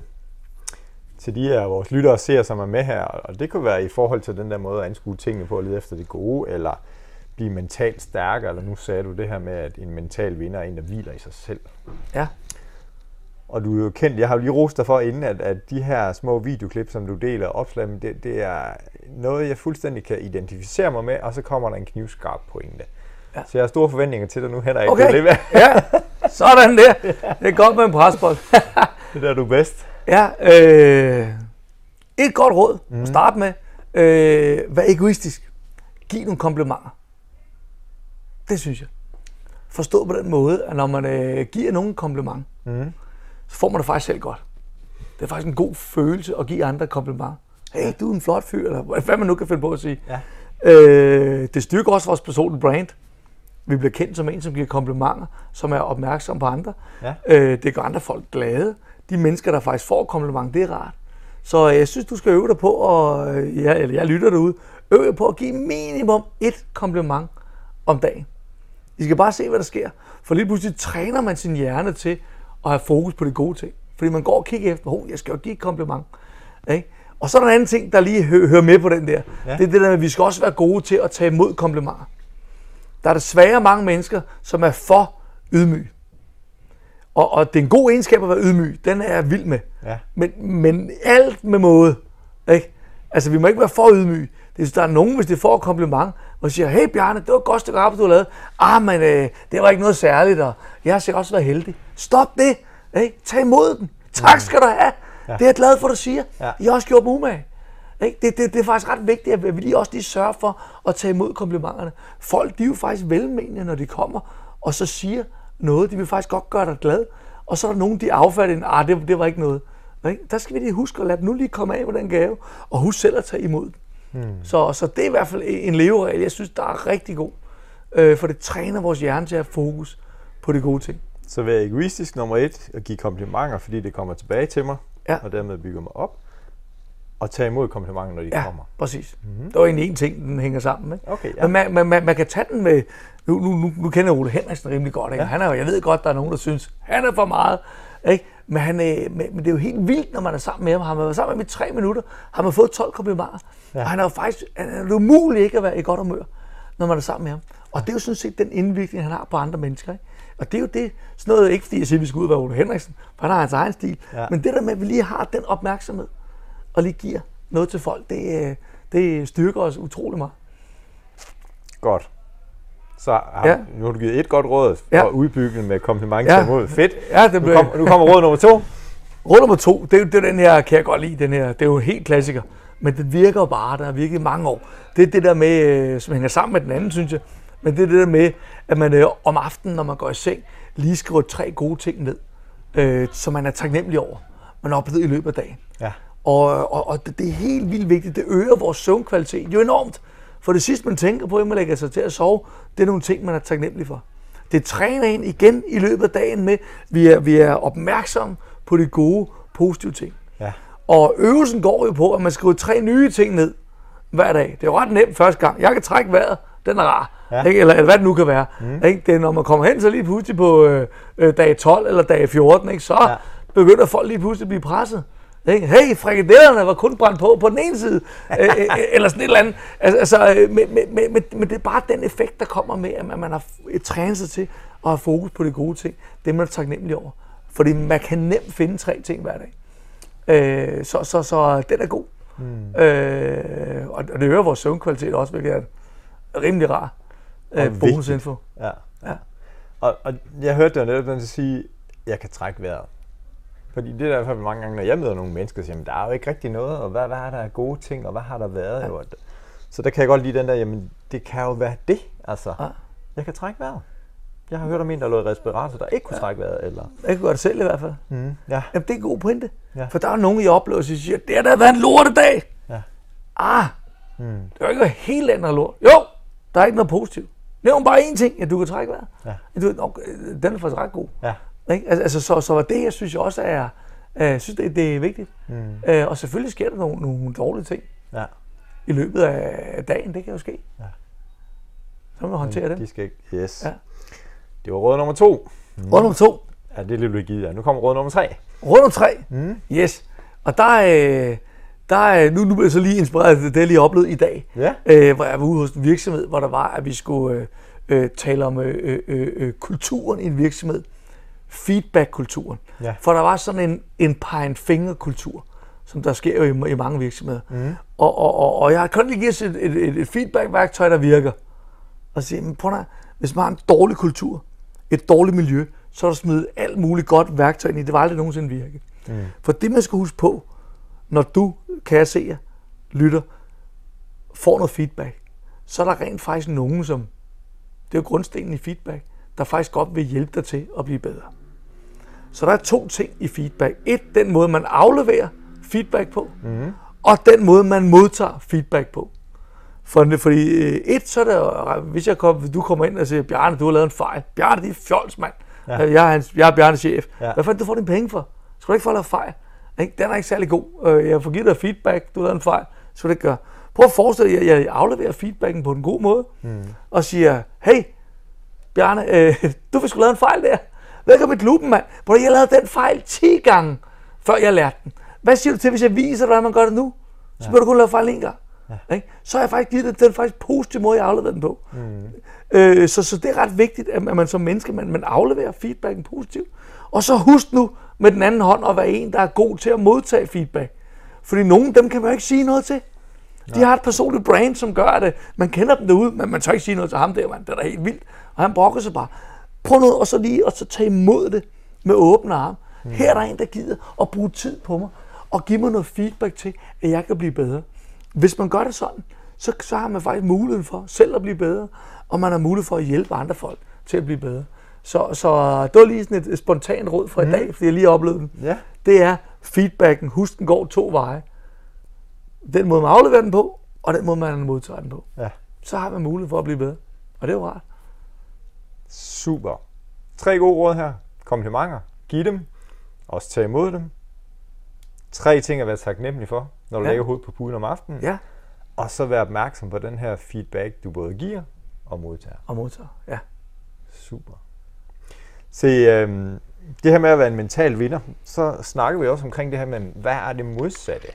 til de her vores lyttere og seere, som er med her, og det kunne være i forhold til den der måde at anskue tingene på at lede efter det gode, eller blive mentalt stærkere, eller nu sagde du det her med, at en mental vinder er en, der hviler i sig selv. Ja. Og du er jo kendt, jeg har jo lige rost dig for inden, at, at de her små videoklip, som du deler opslag med, det, det er noget, jeg fuldstændig kan identificere mig med, og så kommer der en knivskarp pointe. Ja. Så jeg har store forventninger til dig nu, Henrik. Okay. Er ja, sådan der. Det er godt med en presbold. det der, du er bedst. Ja, øh, et godt råd mm. at starte med. Øh, vær egoistisk. Giv nogle komplimenter. Det synes jeg. Forstå på den måde, at når man øh, giver nogen en kompliment, Mm. så får man det faktisk selv godt. Det er faktisk en god følelse at give andre et kompliment. Hey, du er en flot fyr, eller hvad man nu kan finde på at sige. Ja. Øh, det styrker også vores personlige brand. Vi bliver kendt som en, som giver komplimenter, som er opmærksom på andre. Ja. Øh, det gør andre folk glade. De mennesker, der faktisk får kompliment, det er rart. Så øh, jeg synes, du skal øve dig på, og øh, ja, eller jeg lytter derude, øve dig på at give minimum et kompliment om dagen. I skal bare se, hvad der sker. For lige pludselig træner man sin hjerne til at have fokus på de gode ting. Fordi man går og kigger efter, oh, jeg skal jo give et kompliment. Ikke? Og så er der en anden ting, der lige hø- hører med på den der. Ja. Det er det der med, at vi skal også være gode til at tage imod komplimenter. Der er desværre mange mennesker, som er for ydmyge. Og, og det er en god egenskab at være ydmyg. Den er jeg vild med. Ja. Men, men alt med måde. Ikke? Altså, vi må ikke være for ydmyge. Det er, der er nogen, hvis det får et kompliment, og siger, hey Bjarne, det var et godt stykke arbejde, du har lavet. Ah, men øh, det var ikke noget særligt, og jeg har sikkert også været heldig. Stop det. Ikke? Tag imod den. Tak skal du have. Ja. Det er jeg glad for, du siger. Ja. Jeg har også gjort mig umage. Ikke? Det, det, det er faktisk ret vigtigt, at vi lige også lige sørger for at tage imod komplimenterne. Folk, de er jo faktisk velmenende, når de kommer, og så siger noget, de vil faktisk godt gøre dig glad. Og så er der nogen, de affatter en, ah, det, det var ikke noget. Ikke? Der skal vi lige huske at lade dem nu lige komme af med den gave, og husk selv at tage imod den. Hmm. Så, så det er i hvert fald en leveregel, jeg synes, der er rigtig god. Øh, for det træner vores hjerne til at have fokus på de gode ting. Så vær egoistisk nummer et, og give komplimenter, fordi det kommer tilbage til mig, Ja. og dermed bygger mig op. Og tage imod komplimenter, når de Ja, kommer. præcis. Mm-hmm. Det var egentlig en ting, den hænger sammen. Ikke? Okay, ja. Men man, man, man, man kan tage den med... Nu, nu, nu, nu kender Ole Henriksen rimelig godt. Ikke? Ja. Han er, jeg ved godt, der er nogen, der synes, han er for meget. Ikke? Men, han, øh, men, men det er jo helt vildt, når man er sammen med ham. Har man været sammen med ham i tre minutter, har man fået 12 komplimenter. Ja. Og han er jo faktisk han er det umuligt ikke at være i godt humør, når man er sammen med ham. Og det er jo sådan set den indvirkning, han har på andre mennesker. Ikke? Og det er jo det, sådan noget, ikke fordi jeg siger, at vi skal ud og være Ole Henriksen, for han har hans egen stil. Ja. Ja. Men det der med, at vi lige har den opmærksomhed, og lige giver noget til folk, det, øh, det styrker os utrolig meget. Godt. Så har, Ja. nu har du givet et godt råd Ja. at udbygge den med kompliment Ja. imod. Fedt. Ja, det Nu, blev... kom, nu kommer råd nummer to. Råd nummer to, det er, det er den her, kan jeg godt lide, den her, det er jo en helt klassiker, men den virker bare, der har virket i mange år. Det er det der med, øh, som hænger sammen med den anden, synes jeg, men det er det der med, at man øh, om aftenen, når man går i seng, lige skriver tre gode ting ned, øh, som man er taknemmelig over, man har oplevet i løbet af dagen. Ja. Og, og, og det, det er helt vildt vigtigt. Det øger vores søvnkvalitet jo enormt. For det sidste, man tænker på, inden man lægger sig til at sove, det er nogle ting, man er taknemmelig for. Det træner en igen i løbet af dagen med, vi er, vi er opmærksomme på de gode, positive ting. Ja. Og øvelsen går jo på, at man skriver tre nye ting ned hver dag. Det er ret nemt første gang. Jeg kan trække vejret, den er rar. Ja. Ikke? Eller, eller hvad det nu kan være. Mm. Ikke? Det er, når man kommer hen, så lige pludselig på øh, øh, dag 12 eller dag 14, ikke? så ja. begynder folk lige pludselig at blive presset. Ikke? Hey, frikadellerne var kun brændt på på den ene side, øh, øh, eller sådan et eller andet. Altså, altså, øh, men, men, men, men, det er bare den effekt, der kommer med, at man, har trænet sig til at have fokus på de gode ting. Det er man taknemmelig over. Fordi man kan nemt finde tre ting hver dag. Øh, så, så, så den er god. Mm. Øh, og det øger vores søvnkvalitet også, hvilket er rimelig rar øh, bonusinfo. Ja. Ja. Og, og jeg hørte dig netop den sige, jeg kan trække vejret. Fordi det er derfor mange gange, når jeg møder nogle mennesker, siger, der er jo ikke rigtig noget, og hvad, hvad er der af gode ting, og hvad har der været? Ja. Så der kan jeg godt lide den der, jamen det kan jo være det, altså. Ja. Jeg kan trække vejret. Jeg har hørt om en, der lå i respirator, der ikke kunne ja. trække vejret. Eller... Jeg kan gøre det selv i hvert fald. Mm, ja. Jamen, det er en god pointe. Ja. For der er nogen, jeg oplever, som siger, det har da været en lortedag. Ja. Ah, mm. det er jo ikke helt andet lort. Jo, der er ikke noget positivt. Nævn bare én ting, at du kan trække vejret. Ja. Du, okay, den er faktisk ret god. Ja. Ikke? Altså, altså, så, så det, jeg synes jeg også er, jeg synes, det, det er vigtigt. Mm. Øh, og selvfølgelig sker der nogle, nogle dårlige ting ja. i løbet af dagen. Det kan jo ske. Ja. Så må man håndtere det. De skal ikke. Yes. Ja. Det var råd nummer to. Mm. Råd nummer to. Ja, det er lidt givet ja. Nu kommer råd nummer tre. Råd nummer tre. Mm. Yes. Og der er, der er, nu, nu er jeg så lige inspireret af det, jeg lige oplevet i dag. Ja. Øh, hvor jeg var ude hos en virksomhed, hvor der var, at vi skulle øh, øh, tale om øh, øh, øh, kulturen i en virksomhed. Feedback-kulturen. Ja. For der var sådan en, en pegen-finger-kultur, som der sker jo i, i mange virksomheder. Mm. Og, og, og, og jeg har kun lige givet et, et, et, feedback-værktøj, der virker. Og sige, men prøv at, hvis man har en dårlig kultur, et dårligt miljø, så er der smidt alt muligt godt værktøj ind i. Det var aldrig nogensinde virke. Mm. For det, man skal huske på, når du, kan jeg se lytter, får noget feedback, så er der rent faktisk nogen, som, det er jo grundstenen i feedback, der faktisk godt vil hjælpe dig til at blive bedre. Så der er to ting i feedback. Et, den måde, man afleverer feedback på, mm. og den måde, man modtager feedback på. For, fordi øh, et, så er det, hvis jeg kom, du kommer ind og siger, Bjarne, du har lavet en fejl. Bjarne, det er fjols, mand. Ja. Jeg, er hans, jeg er Bjarnes chef. Ja. Hvad fanden du får din penge for? Skal du ikke få lavet fejl? Den er ikke særlig god. Øh, jeg får givet dig feedback, du har lavet en fejl. Så det ikke gøre. Prøv at forestille dig, at jeg afleverer feedbacken på en god måde, mm. og siger, hey, Bjarne, øh, du vil skulle lave en fejl der. Hvad gør mit lupen, mand? Prøv jeg lavede den fejl 10 gange, før jeg lærte den. Hvad siger du til, hvis jeg viser dig, hvordan man gør det nu? Så ja. du kun lave fejl en gang. Ja. Ikke? Så har jeg faktisk givet det den faktisk positive måde, jeg afleverer den på. Mm. Øh, så, så det er ret vigtigt, at man som menneske, man, man afleverer feedbacken positivt. Og så husk nu med den anden hånd at være en, der er god til at modtage feedback. Fordi nogen, dem kan man jo ikke sige noget til. De har et personligt brand, som gør det. Man kender dem derude, men man tør ikke sige noget til ham der, man. Det er da helt vildt. Og han brokker sig bare. Prøv nu og så lige at så tage imod det med åbne arme. Mm. Her er der en, der gider at bruge tid på mig og give mig noget feedback til, at jeg kan blive bedre. Hvis man gør det sådan, så, så har man faktisk muligheden for selv at blive bedre, og man har mulighed for at hjælpe andre folk til at blive bedre. Så, så det var lige sådan et, et spontant råd fra mm. i dag, fordi jeg lige har oplevet den. Ja. Det er feedbacken. Husk, den går to veje. Den måde, man afleverer den på, og den måde, man modtager den på. Ja. Så har man mulighed for at blive bedre. Og det er jo rart. Super. Tre gode råd her. Komplimenter. Giv dem. Også tage imod dem. Tre ting at være taknemmelig for, når du ja. lægger hovedet på puden om aftenen. Ja. Og så være opmærksom på den her feedback, du både giver og modtager. Og modtager, ja. Super. Se, øhm, det her med at være en mental vinder, så snakker vi også omkring det her med, hvad er det modsatte?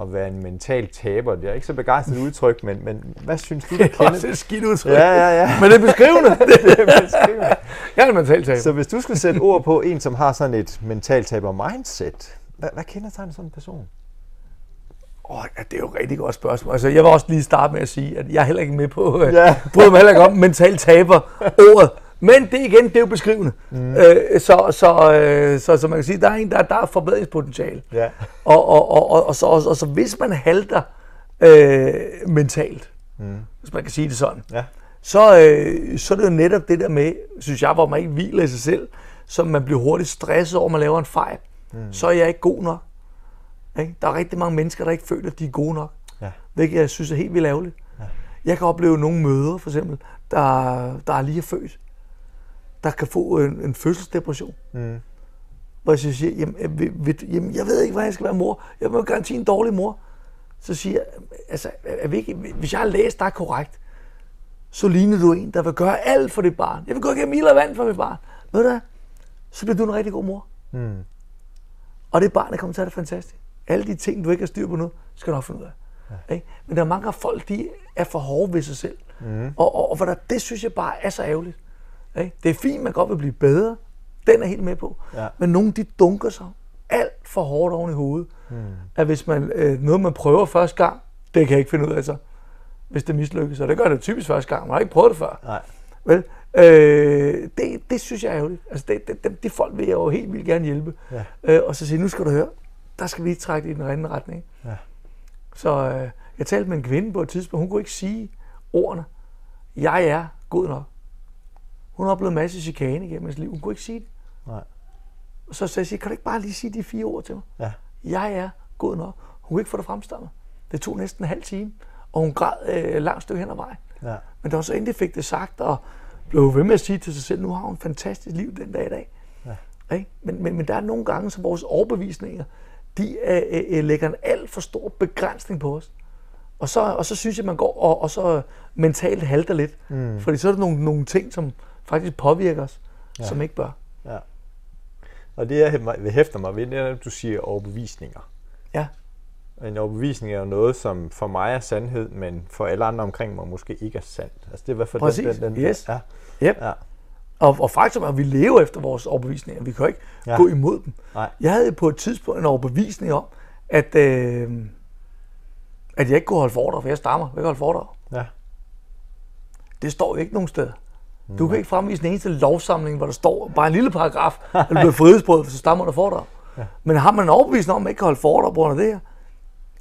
At være en mental taber. Det er ikke så begejstret udtryk, men, men hvad synes du, der kender? Det er også et skidt udtryk. Ja, ja, ja. Men det er beskrivende. det er beskrivende. Jeg er en mental taber. Så hvis du skulle sætte ord på en, som har sådan et mental taber mindset, hvad, hvad kender sådan en person? Oh, ja, det er jo et rigtig godt spørgsmål. Altså, jeg vil også lige starte med at sige, at jeg er heller ikke med på, øh, ja. bryder mig heller ikke om mental taber ordet. Men det igen, det er jo beskrivende. Mm. Øh, så, så, øh, så, så man kan sige, der er en, der, der er forbedringspotentiale. Ja. Og, og, og, og, og, så, og, og så hvis man halter øh, mentalt, mm. hvis man kan sige det sådan, ja. så, øh, så er det jo netop det der med, synes jeg, hvor man ikke hviler i sig selv, så man bliver hurtigt stresset over, at man laver en fejl. Mm. Så er jeg ikke god nok. Ikke? Der er rigtig mange mennesker, der ikke føler, at de er gode nok. Ja. Hvilket jeg synes er helt vildt ærgerligt. Ja. Jeg kan opleve nogle møder, for eksempel, der, der er lige er født, der kan få en, en fødselsdepression. Mm. Hvor jeg siger, jamen, jeg, jamen, jeg ved ikke, hvad jeg skal være mor. Jeg vil garanti en dårlig mor. Så siger jeg, altså, er vi ikke, hvis jeg har læst dig korrekt, så ligner du en, der vil gøre alt for dit barn. Jeg vil gå igennem ild og vand for mit barn. Ved du hvad? Så bliver du en rigtig god mor. Mm. Og det barn, der kommer til at det fantastisk. Alle de ting, du ikke har styr på nu, skal du nok finde ud af. Ja. Ikke? Men der er mange af folk, de er for hårde ved sig selv. Mm. Og, og, og for der, det synes jeg bare er så ærgerligt. Ikke? Det er fint, man godt vil blive bedre. Den er helt med på. Ja. Men nogle, de dunker sig alt for hårdt oven i hovedet. Mm. At hvis man, øh, noget, man prøver første gang, det kan jeg ikke finde ud af så. Hvis det mislykkes. Og det gør det typisk første gang. Man har ikke prøvet det før. Nej. Vel? Øh, det, det synes jeg er ærgerligt. Altså, det, det, de, de folk vil jeg jo helt vildt gerne hjælpe. Ja. Øh, og så sige, nu skal du høre, der skal vi lige trække i den anden retning. Ja. Så øh, jeg talte med en kvinde på et tidspunkt, hun kunne ikke sige ordene, jeg er god nok. Hun har oplevet en masse chikane igennem hendes liv. Hun kunne ikke sige det. Nej. Så sagde jeg, kan du ikke bare lige sige de fire ord til mig? Ja. Jeg er god nok. Hun kunne ikke få det fremstammet. Det tog næsten en halv time, og hun græd øh, langt stykke hen ad vejen. Ja. Men da hun så endelig fik det sagt, og blev ved med at sige til sig selv, nu har hun et fantastisk liv den dag i dag. Ja. Ikke? Men, men, men der er nogle gange, så vores overbevisninger, de øh, øh, lægger en alt for stor begrænsning på os. Og så, og så synes jeg, man går og, og så mentalt halter lidt. Mm. Fordi så er der nogle, nogle ting, som faktisk påvirker os, ja. som ikke bør. Ja. Og det, jeg hæ- hæfter mig ved, det er, at du siger overbevisninger. Ja, En overbevisning er jo noget, som for mig er sandhed, men for alle andre omkring mig måske ikke er sandt. Altså det er i hvert fald Præcis. den, den, den Yes. ja, yep. ja, Og, og faktum er, at vi lever efter vores overbevisninger. Vi kan jo ikke ja. gå imod dem. Nej. Jeg havde på et tidspunkt en overbevisning om, at, øh, at jeg ikke kunne holde foredrag, for jeg stammer. Jeg kan holde foredrag. ja, Det står jo ikke nogen steder. Du kan ikke fremvise en eneste lovsamling, hvor der står bare en lille paragraf, at du bliver frihedsbrød, for så stammer der foredrag. Ja. Men har man en overbevisning om, at man ikke kan holde foredrag på grund af det her,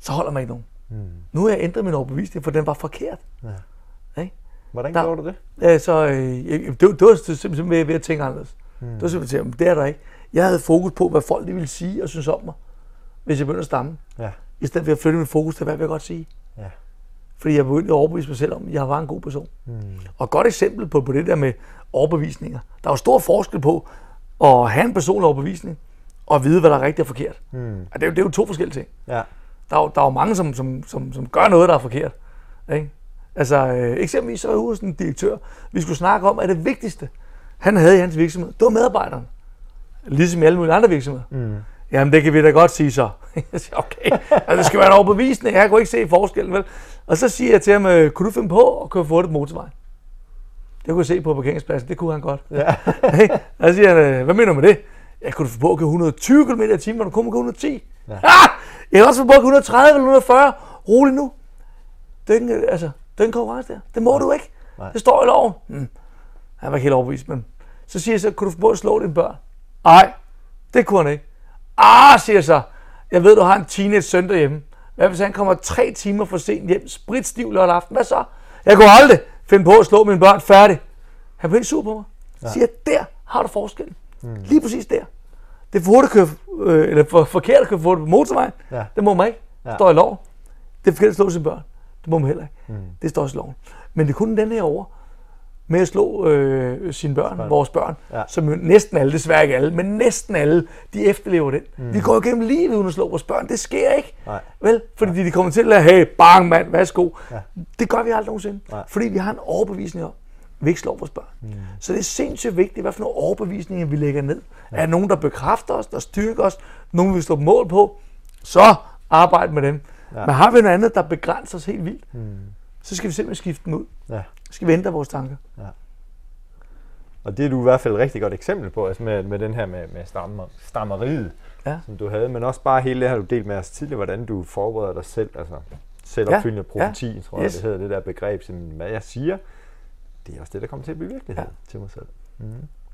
så holder man ikke nogen. Mm. Nu har jeg ændret min overbevisning, for den var forkert. Ja. Ikke? Hvordan Der- gjorde du det? Ja, så øh, det, var- det var simpelthen ved, ved at tænke anderledes. Mm. Det var simpelthen, at det er der ikke. Jeg havde fokus på, hvad folk de ville sige og synes om mig, hvis jeg begyndte at stamme. Ja, I stedet for at flytte mit fokus til, hvad vil jeg godt sige. Fordi jeg begyndte at overbevise mig selv om, at jeg var en god person. Mm. Og et godt eksempel på, på det der med overbevisninger. Der er jo stor forskel på at have en personlig overbevisning, og at vide, hvad der er rigtigt og forkert. Mm. Og det, er jo, det er jo to forskellige ting. ja, Der er jo, der er jo mange, som, som, som, som gør noget, der er forkert. Ikke? Altså, øh, eksempelvis så var jeg ude en direktør. Vi skulle snakke om, at det vigtigste, han havde i hans virksomhed, det var medarbejderne. Ligesom i alle mulige andre virksomheder. Mm. Jamen, det kan vi da godt sige så. Jeg siger, okay, altså, det skal være en overbevisning. Jeg kunne ikke se forskellen, vel? Og så siger jeg til ham, øh, kunne du finde på at køre for det på motorvej? Det kunne jeg se på parkeringspladsen, det kunne han godt. ja, Hey, og så siger han, øh, hvad mener du med det? Jeg kunne få på at køre 120 km i timen, når du kun må køre 110. Ja. Ah! Jeg kan også få på at køre 130 eller 140. Rolig nu. Det er ikke, en, altså, det er en konkurrence der. Det må du ikke. Nej. Det står i loven. Hmm. Han var ikke helt overbevist, men så siger jeg så, kunne du få på at slå dine børn? Nej, det kunne han ikke. Ah, siger så. Jeg ved, du har en teenage søn derhjemme. Hvad hvis han kommer tre timer for sent hjem, spritstiv lørdag aften? Hvad så? Jeg kunne aldrig finde på at slå mine børn færdig. Han blev helt sur på mig. Så siger der har du forskellen. Mm. Lige præcis der. Det er for hurtigt at køre, øh, eller for forkert at køre for på motorvejen. Ja. Det må man ikke. Det Ja. står i lov. Det er forkert at slå sine børn. Det må man heller ikke. Mm. Det står også i loven. Men det er kun den her over med at slå øh, sine børn, børn, vores børn, Ja. som jo næsten alle, desværre ikke alle, men næsten alle, de efterlever den. Mm. Vi går gennem livet uden at slå vores børn. Det sker ikke. Nej. Vel? Fordi de kommer til at hey, bang mand, værsgo. Ja. Det gør vi aldrig nogensinde. Nej. Fordi vi har en overbevisning om, at vi ikke slår vores børn. Mm. Så det er sindssygt vigtigt, hvad for nogle overbevisninger vi lægger ned. Ja. Er nogen, der bekræfter os, der styrker os, nogen vi står mål på, så arbejde med dem. Ja. Men har vi noget andet, der begrænser os helt vildt, mm. så skal vi simpelthen skifte dem ud. ja. Skal vi ændre vores tanker. Og det er du i hvert fald et rigtig godt eksempel på, altså med, med den her med, med stammer, stammeriet, Ja. som du havde, men også bare hele det har du delt med os tidligere, hvordan du forbereder dig selv, altså selvopfyldende Ja, ja. profeti, tror jeg, Yes. det hedder, det der begreb, som hvad jeg siger, det er også det, der kommer til at blive virkelighed Ja. til mig selv.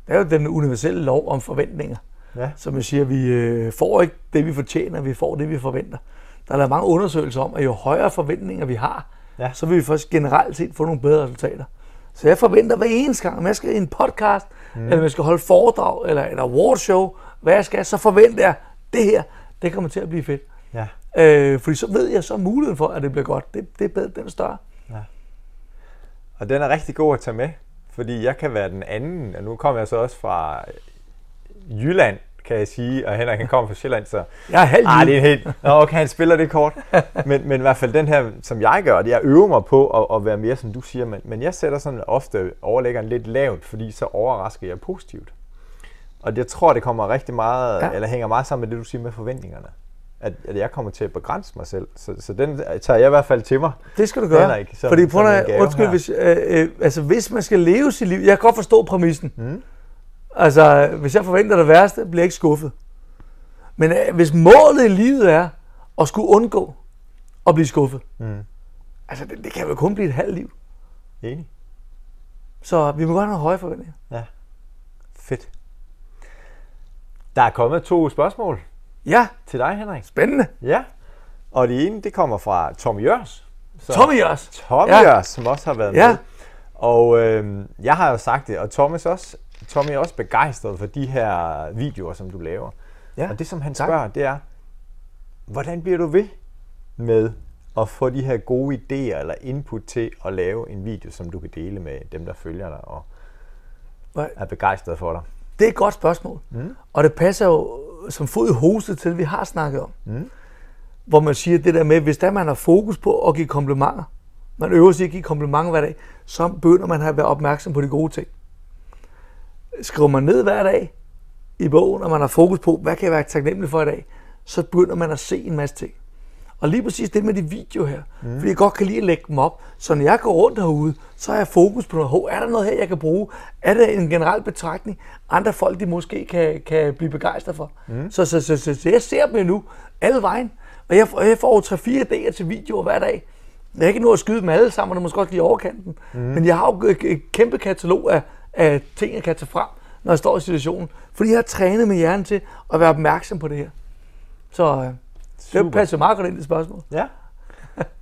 Det er jo den universelle lov om forventninger. Ja. Som jeg siger, vi øh, får ikke det, vi fortjener, vi får det, vi forventer. Der er lavet mange undersøgelser om, at jo højere forventninger vi har, Ja. så vil vi først generelt set få nogle bedre resultater. Så jeg forventer hver eneste gang, om jeg skal i en podcast, mm. eller om jeg skal holde foredrag, eller et awardshow, hvad jeg skal, så forventer jeg, det her, det kommer til at blive fedt. Ja. Øh, fordi så ved jeg, så muligheden for, at det bliver godt, det, det er bedre, den er større. Og den er rigtig god at tage med, fordi jeg kan være den anden, og nu kommer jeg så også fra Jylland, kan jeg sige, og Henrik han kommer fra Sjælland, så Jeg er halv Ah, det er en helt... Nå, okay, han spiller det kort. Men, men i hvert fald den her, som jeg gør, det jeg øver mig på at, at være mere, som du siger, men, men jeg sætter sådan ofte overlæggeren lidt lavt, fordi så overrasker jeg positivt. Og jeg tror, det kommer rigtig meget, ja. Eller hænger meget sammen med det, du siger med forventningerne. At, at jeg kommer til at begrænse mig selv. Så, så den tager jeg i hvert fald til mig. Det skal du gøre. Henrik, som- Fordi prøv at, undskyld, her. hvis, øh, øh, altså, hvis man skal leve sit liv, jeg kan godt forstå præmissen. Mm. Altså, hvis jeg forventer det værste, bliver jeg ikke skuffet. Men øh, hvis målet i livet er at skulle undgå at blive skuffet, Mm. altså det, det kan jo kun blive et halvt liv. Enig. Så vi må godt have høje forventninger. Ja. Fedt. Der er kommet to spørgsmål Ja, til dig, Henrik. spændende. Ja. Og det ene, det kommer fra Tom Jørs. Så Tommy også. Tommy ja. Jørs, som også har været Ja. med. Og øh, jeg har jo sagt det, og Thomas også, Tommy er også begejstret for de her videoer, som du laver. Ja, Og det, som han tak. spørger, det er, hvordan bliver du ved med at få de her gode idéer eller input til at lave en video, som du kan dele med dem, der følger dig og er begejstret for dig? Det er et godt spørgsmål. Mm. Og det passer jo som fod i hose til, det, vi har snakket om. Mm. Hvor man siger det der med, hvis der man har fokus på at give komplimenter, man øver sig at give komplimenter hver dag, så begynder man at være opmærksom på de gode ting. Skriver man ned hver dag i bogen, og man har fokus på, hvad kan jeg være taknemmelig for i dag, så begynder man at se en masse ting. Og lige præcis det med de videoer her, mm. fordi jeg godt kan lide at lægge dem op, så når jeg går rundt herude, så har jeg fokus på noget. Hov, er der noget her, jeg kan bruge? Er det en generel betragtning, andre folk, de måske kan, kan blive begejstret for? Mm. Så, så, så, så, så, jeg ser dem nu alle vejen, og jeg, får- jeg får jo 3-4 idéer til videoer hver dag. Jeg har ikke nå at skyde dem alle sammen, og måske også lige overkanten. Mm. Men jeg har jo et kæmpe katalog af, ting, jeg kan tage frem, når jeg står i situationen. Fordi jeg har trænet med hjernen til at være opmærksom på det her. Så øh, det passer meget godt ind i det spørgsmål. Ja.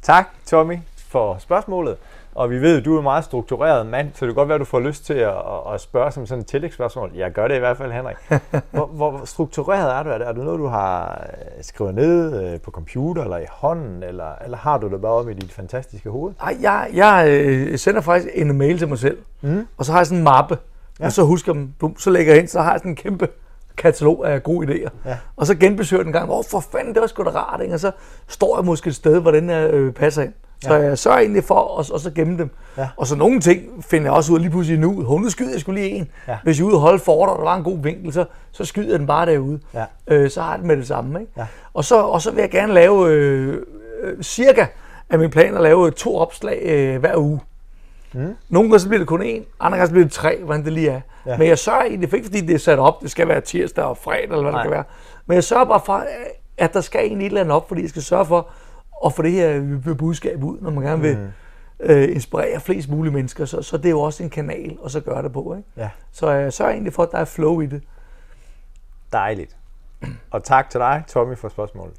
tak, Tommy, for spørgsmålet. Og vi ved, at du er en meget struktureret mand, så det kan godt være, at du får lyst til at, at, spørge som sådan et tillægsspørgsmål. Jeg gør det i hvert fald, Henrik. Hvor, hvor struktureret er du? Er det, er det noget, du har øh, skrevet ned øh, på computer eller i hånden, eller, eller har du det bare om i dit fantastiske hoved? Ej, jeg, jeg øh, sender faktisk en mail til mig selv, mm. og så har jeg sådan en mappe, ja. og så husker jeg bum, så lægger jeg ind, så har jeg sådan en kæmpe katalog af gode idéer. Ja. Og så genbesøger den en gang, hvor for fanden, det var sgu da rart, ikke? og så står jeg måske et sted, hvor den øh, passer ind. Så jeg sørger egentlig for at og så gemme dem. Ja. Og så nogle ting finder jeg også ud af lige pludselig nu. Nu skyder jeg skulle lige en. Ja. Hvis jeg er ude og holde fort, og der var en god vinkel, så, så skyder jeg den bare derude. Ja. Øh, så har jeg den med det samme. Ikke? Ja. Og, så, og så vil jeg gerne lave øh, øh, cirka af min plan at lave to opslag øh, hver uge. Mm. Nogle gange så bliver det kun én, andre gange så bliver det tre, hvordan det lige er. Ja. Ja. Men jeg sørger egentlig, for ikke fordi det er sat op, det skal være tirsdag og fredag, eller hvad Nej. det kan være. Men jeg sørger bare for, at der skal egentlig et eller andet op, fordi jeg skal sørge for at få det her budskab ud, når man gerne vil øh, inspirere flest mulige mennesker. Så, så det er jo også en kanal at så gøre det på. Ikke? Ja. Så jeg sørger egentlig for, at der er flow i det. Dejligt. Og tak til dig, Tommy, for spørgsmålet.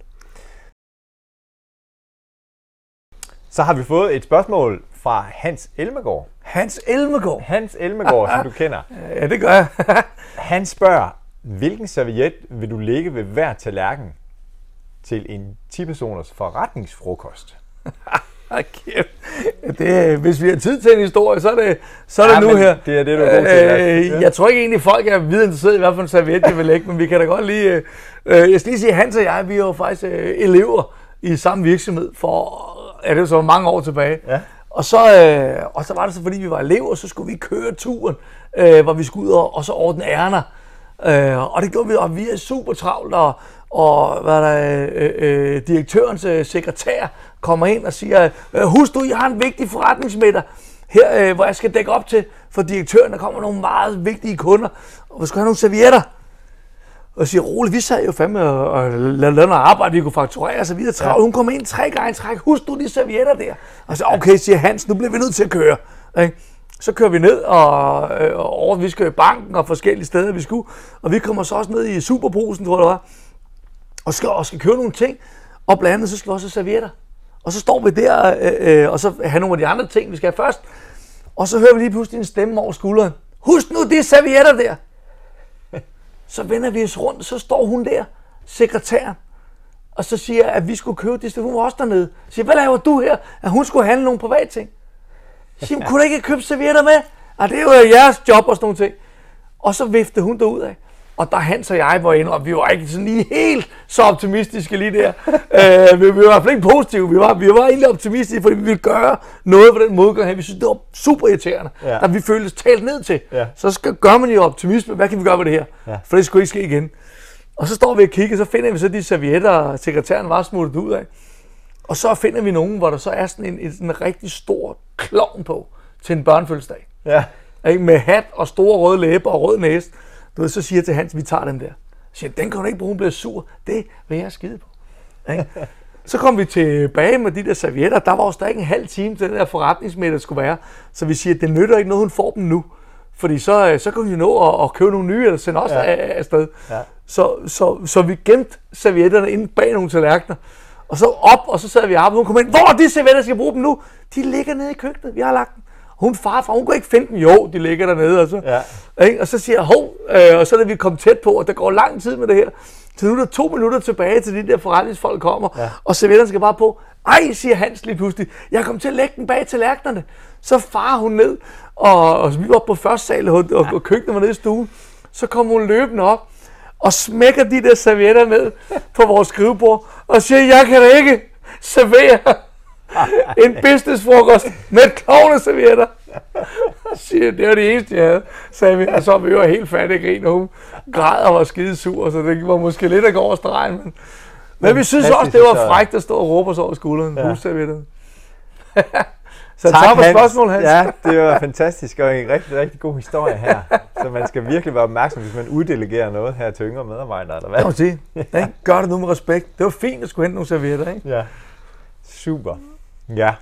Så har vi fået et spørgsmål fra Hans Elmegård. Hans Elmegård. Hans Elmegård, som du kender. Ja, det gør jeg. Han spørger, hvilken serviet vil du lægge ved hver tallerken til en 10-personers forretningsfrokost? Kæft. Det, hvis vi har tid til en historie, så er det, så er det Ja, nu men her. det er det, du er god til, ja. Øh, jeg tror ikke egentlig, folk er videre interesseret i, hvad for en serviet jeg vil lægge, men vi kan da godt lige... Øh, øh, jeg skal lige sige, Hans og jeg, vi er jo faktisk øh, elever i samme virksomhed for, ja, det er jo så mange år tilbage. Ja. Og så, øh, og så var det så, fordi vi var elever, så skulle vi køre turen, øh, hvor vi skulle ud og, og så ordne ærner. Øh, og det gjorde vi, og vi er super travlt, og, og hvad er der, øh, øh, direktørens øh, sekretær kommer ind og siger, øh, husk du, jeg har en vigtig forretningsmiddag her, øh, hvor jeg skal dække op til for direktøren. Der kommer nogle meget vigtige kunder, og vi skal have nogle servietter. Og siger, roligt, vi sad jo fandme og, og lavede noget arbejde, vi kunne fakturere og så videre. Travlt. Hun kom ind tre gange i træk. Husk du de servietter der. Og så, okay, siger Hans, nu bliver vi nødt til at køre. Ikke? Så kører vi ned, og, øh, og over, vi skal i banken og forskellige steder, vi skulle. Og vi kommer så også ned i Superbrusen, tror jeg det var, og skal, og skal købe nogle ting. Og blandt andet, så skal også servietter. Og så står vi der, øh, øh, og så have nogle af de andre ting, vi skal have først. Og så hører vi lige pludselig en stemme over skulderen. Husk nu, det er servietter der. Så vender vi os rundt, så står hun der, sekretæren, og så siger, at vi skulle købe det, hun var også dernede. Så siger, hvad laver du her? At hun skulle handle nogle private ting. Så siger, kunne du ikke købe servietter med? Ah, det er jo jeres job og sådan nogle ting. Og så vifter hun derud af. Og der Hans og jeg var inde, og vi var ikke sådan lige helt så optimistiske lige der. øh, vi, vi, var i hvert fald ikke positive. Vi var, vi var egentlig optimistiske, fordi vi ville gøre noget på den modgang her. Vi synes, det var super irriterende. Ja. Der vi føltes talt ned til. Ja. Så skal, gør man jo optimisme. Hvad kan vi gøre ved det her? Ja. For det skulle ikke ske igen. Og så står vi og kigger, så finder vi så de servietter, sekretæren var smuttet ud af. Og så finder vi nogen, hvor der så er sådan en, en, en rigtig stor klovn på til en børnefødselsdag. Ja. Ikke? Med hat og store røde læber og rød næse. Du ved, så siger jeg til Hans, vi tager dem der. Så siger den kan du ikke bruge, hun bliver sur. Det vil jeg skide på. Ikke? Så kom vi tilbage med de der servietter. Der var jo stadig en halv time til den der forretningsmiddag skulle være. Så vi siger, at det nytter ikke noget, hun får dem nu. Fordi så, øh, så kan vi nå at, at købe nogle nye, eller sende også Ja. ja. af, afsted. Ja. Så, så, så vi gemte servietterne inde bag nogle tallerkener. Og så op, og så sad vi og hun kom ind. Hvor er de servietter, jeg skal bruge dem nu? De ligger nede i køkkenet, vi har lagt dem. Hun far fra, hun kunne ikke finde dem. Jo, de ligger dernede. Og så, Ja. ikke? og så siger jeg, hov, øh, og så er vi kommet tæt på, og der går lang tid med det her. Så nu er der to minutter tilbage, til de der forretningsfolk kommer, Ja. og servietterne skal bare på. Ej, siger Hans lige pludselig, jeg kom til at lægge den bag tallerkenerne. Så farer hun ned, og, og vi var på første sal, og, og, og køkkenet var nede i stuen. Så kom hun løbende op, og smækker de der servietter ned på vores skrivebord, og siger, jeg kan da ikke servere en businessfrokost med klovneservietter. Siger, det var det eneste, jeg havde, sagde vi. Og så var vi jo helt fattige grin, og hun græd og var skide sur, så det var måske lidt at gå over stregen. Men, men vi synes også, det var frækt at stå og råbe os over skulderen. Ja. Ja. Husservietterne. så tak, tak spørgsmål, Hans. Ja, det var fantastisk og en rigtig, rigtig god historie her. Så man skal virkelig være opmærksom, hvis man uddelegerer noget her til yngre medarbejdere, eller Det må hvad? man sige. Ikke? Gør det nu med respekt. Det var fint at skulle hente nogle servietter, ikke? Ja. Super. Ja.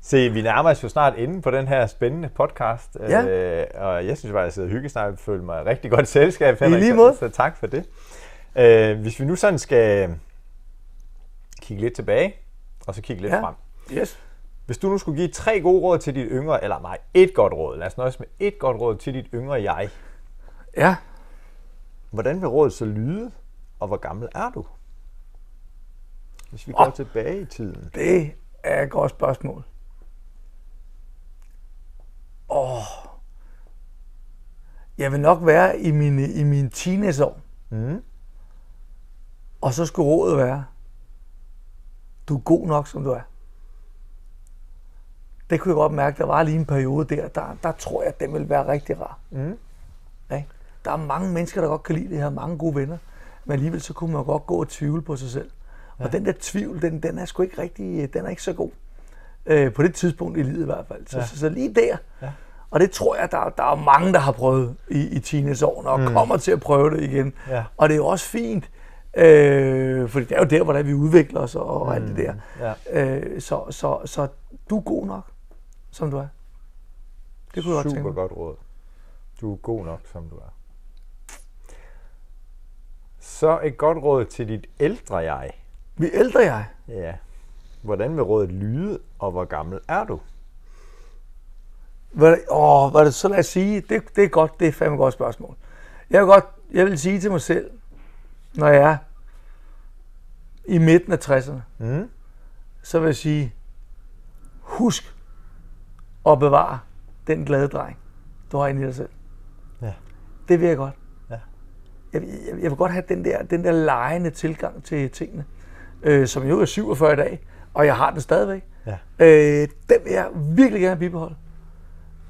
Se, vi nærmer os jo snart inde på den her spændende podcast. Ja. Øh, og jeg synes bare, at jeg sidder hyggesnak og føler mig rigtig godt selskab. I Henrik, lige så- måde. Så tak for det. Øh, hvis vi nu sådan skal kigge lidt tilbage, og så kigge lidt Ja. frem. Yes. Hvis du nu skulle give tre gode råd til dit yngre, eller nej, et godt råd, lad os nøjes med et godt råd til dit yngre jeg. Ja. Hvordan vil rådet så lyde, og hvor gammel er du? Hvis vi går Åh. tilbage i tiden. Det er et godt spørgsmål. Åh. Jeg vil nok være i mine, i mine teenageår. Mm. Og så skulle rådet være, du er god nok, som du er. Det kunne jeg godt mærke, der var lige en periode der, der, der tror jeg, at den ville være rigtig rar. Mm. Ikke? Der er mange mennesker, der godt kan lide det her, mange gode venner, men alligevel så kunne man godt gå og tvivle på sig selv. Ja. Og den der tvivl, den, den er sgu ikke rigtig, den er ikke så god. Øh, på det tidspunkt i livet i hvert fald. Så, Ja. så, så lige der, Ja. og det tror jeg, der, der er mange, der har prøvet i, i teenageårene, og mm. kommer til at prøve det igen. Ja. Og det er jo også fint, øh, for det er jo der, hvordan vi udvikler os og, og alt det der. Ja. Øh, så, så, så du er god nok, som du er. Det kunne jeg godt tænke Super mig. godt råd. Du er god nok, som du er. Så et godt råd til dit ældre jeg. Vi ældre jeg. Ja. Hvordan vil rådet lyde, og hvor gammel er du? Hvad, åh, hvad det, så lad os sige, det, det er godt, det er fandme et godt spørgsmål. Jeg vil godt, jeg vil sige til mig selv, når jeg er i midten af 60'erne, Mm. så vil jeg sige, husk at bevare den glade dreng, du har inde i dig selv. Ja. Det vil jeg godt. Ja. Jeg, jeg, jeg vil godt have den der, den der lejende tilgang til tingene, øh, som jo er 47 i dag, og jeg har den stadigvæk. Ja. Øh, den vil jeg virkelig gerne bibeholde.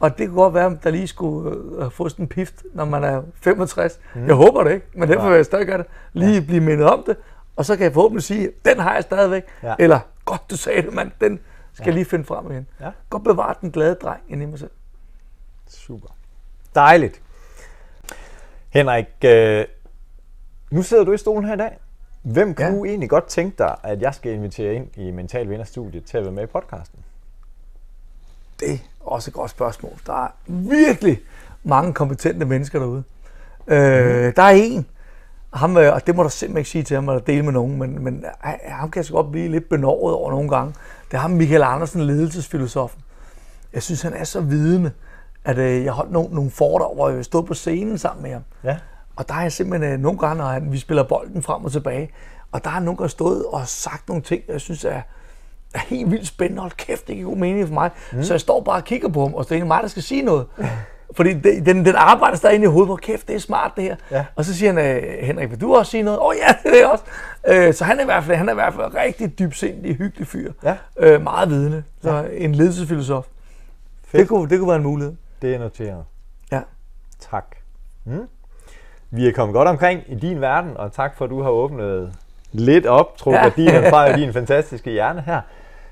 Og det kunne godt være, at der lige skulle øh, få sådan en pift, når man er 65. Mm. Jeg håber det ikke, men derfor vil jeg stadig gøre det. Lige ja. blive mindet om det, og så kan jeg forhåbentlig sige, den har jeg stadigvæk. Ja. Eller, godt du sagde det, mand, den skal jeg lige finde frem igen. Ja. Godt bevare den glade dreng inde i mig selv. Super. Dejligt. Henrik, øh, nu sidder du i stolen her i dag. Hvem kunne Ja. egentlig godt tænke dig, at jeg skal invitere ind i Mental Vinderstudiet til at være med i podcasten? Det er også et godt spørgsmål. Der er virkelig mange kompetente mennesker derude. Øh, Mhm. der er en, ham, øh, og det må du simpelthen ikke sige til ham, eller dele med nogen, men, men han- ham kan jeg så godt blive lidt benovet over nogle gange. Det er ham, Michael Andersen, ledelsesfilosofen. Jeg synes, han er så vidende, at øh, jeg holdt nogle, nogle foredrag, hvor jeg stod på scenen sammen med ham. Ja. Og der er jeg simpelthen øh, nogle gange, når vi spiller bolden frem og tilbage, og der er nogle gange stået og sagt nogle ting, jeg synes er, er helt vildt spændende. Hold kæft, det giver god mening for mig. Mm. Så jeg står bare og kigger på ham, og er det egentlig mig, der skal sige noget. Fordi det, den, den arbejder stadig inde i hovedet på, kæft, det er smart det her. Ja. Og så siger han, øh, Henrik, vil du også sige noget? Åh oh, ja, det er også. Øh, så han er, i hvert fald, han er i hvert fald rigtig dybsindig, hyggelig fyr. Ja. Øh, meget vidende. Så en ledelsesfilosof. Det kunne, det kunne være en mulighed. Det er noteret. Ja. Tak. Mm. Vi er kommet godt omkring i din verden, og tak for, at du har åbnet lidt op, tror Ja. jeg, din fra din fantastiske hjerne her.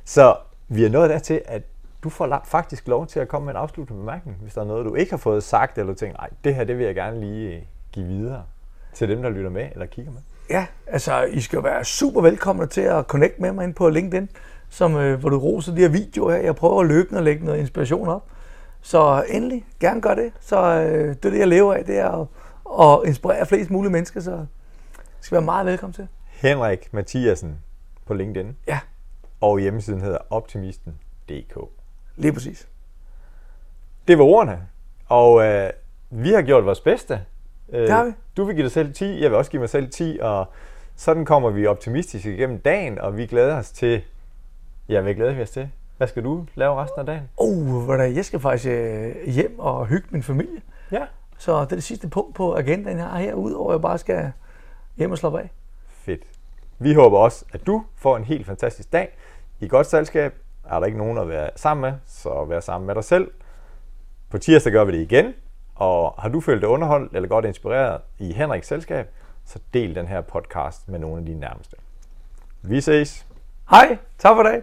Så vi er nået dertil, at du får faktisk lov til at komme med en afsluttende bemærkning, hvis der er noget, du ikke har fået sagt, eller tænker, nej, det her det vil jeg gerne lige give videre til dem, der lytter med eller kigger med. Ja, altså I skal være super velkomne til at connect med mig ind på LinkedIn, som, øh, hvor du roser de her videoer her. Jeg prøver løbende at lægge noget inspiration op. Så endelig, gerne gør det. Så øh, det er det, jeg lever af, det er at, at inspirere flest mulige mennesker, så skal være meget velkommen til. Henrik Mathiasen på LinkedIn. Ja. Og hjemmesiden hedder optimisten.dk. Lige præcis. Det var ordene. Og øh, vi har gjort vores bedste. Øh, det har vi. Du vil give dig selv 10, jeg vil også give mig selv 10, og sådan kommer vi optimistisk igennem dagen, og vi glæder os til... Ja, hvad glæder vi os til? Hvad skal du lave resten af dagen? Oh, jeg skal faktisk øh, hjem og hygge min familie. Ja. Så det er det sidste punkt på agendaen, jeg har her, udover at jeg bare skal hjem og slappe af. Fedt. Vi håber også, at du får en helt fantastisk dag. I godt selskab er der ikke nogen at være sammen med, så vær sammen med dig selv. På tirsdag gør vi det igen, og har du følt dig underholdt eller godt inspireret i Henriks selskab, så del den her podcast med nogle af dine nærmeste. Vi ses. Hej, tak for dag.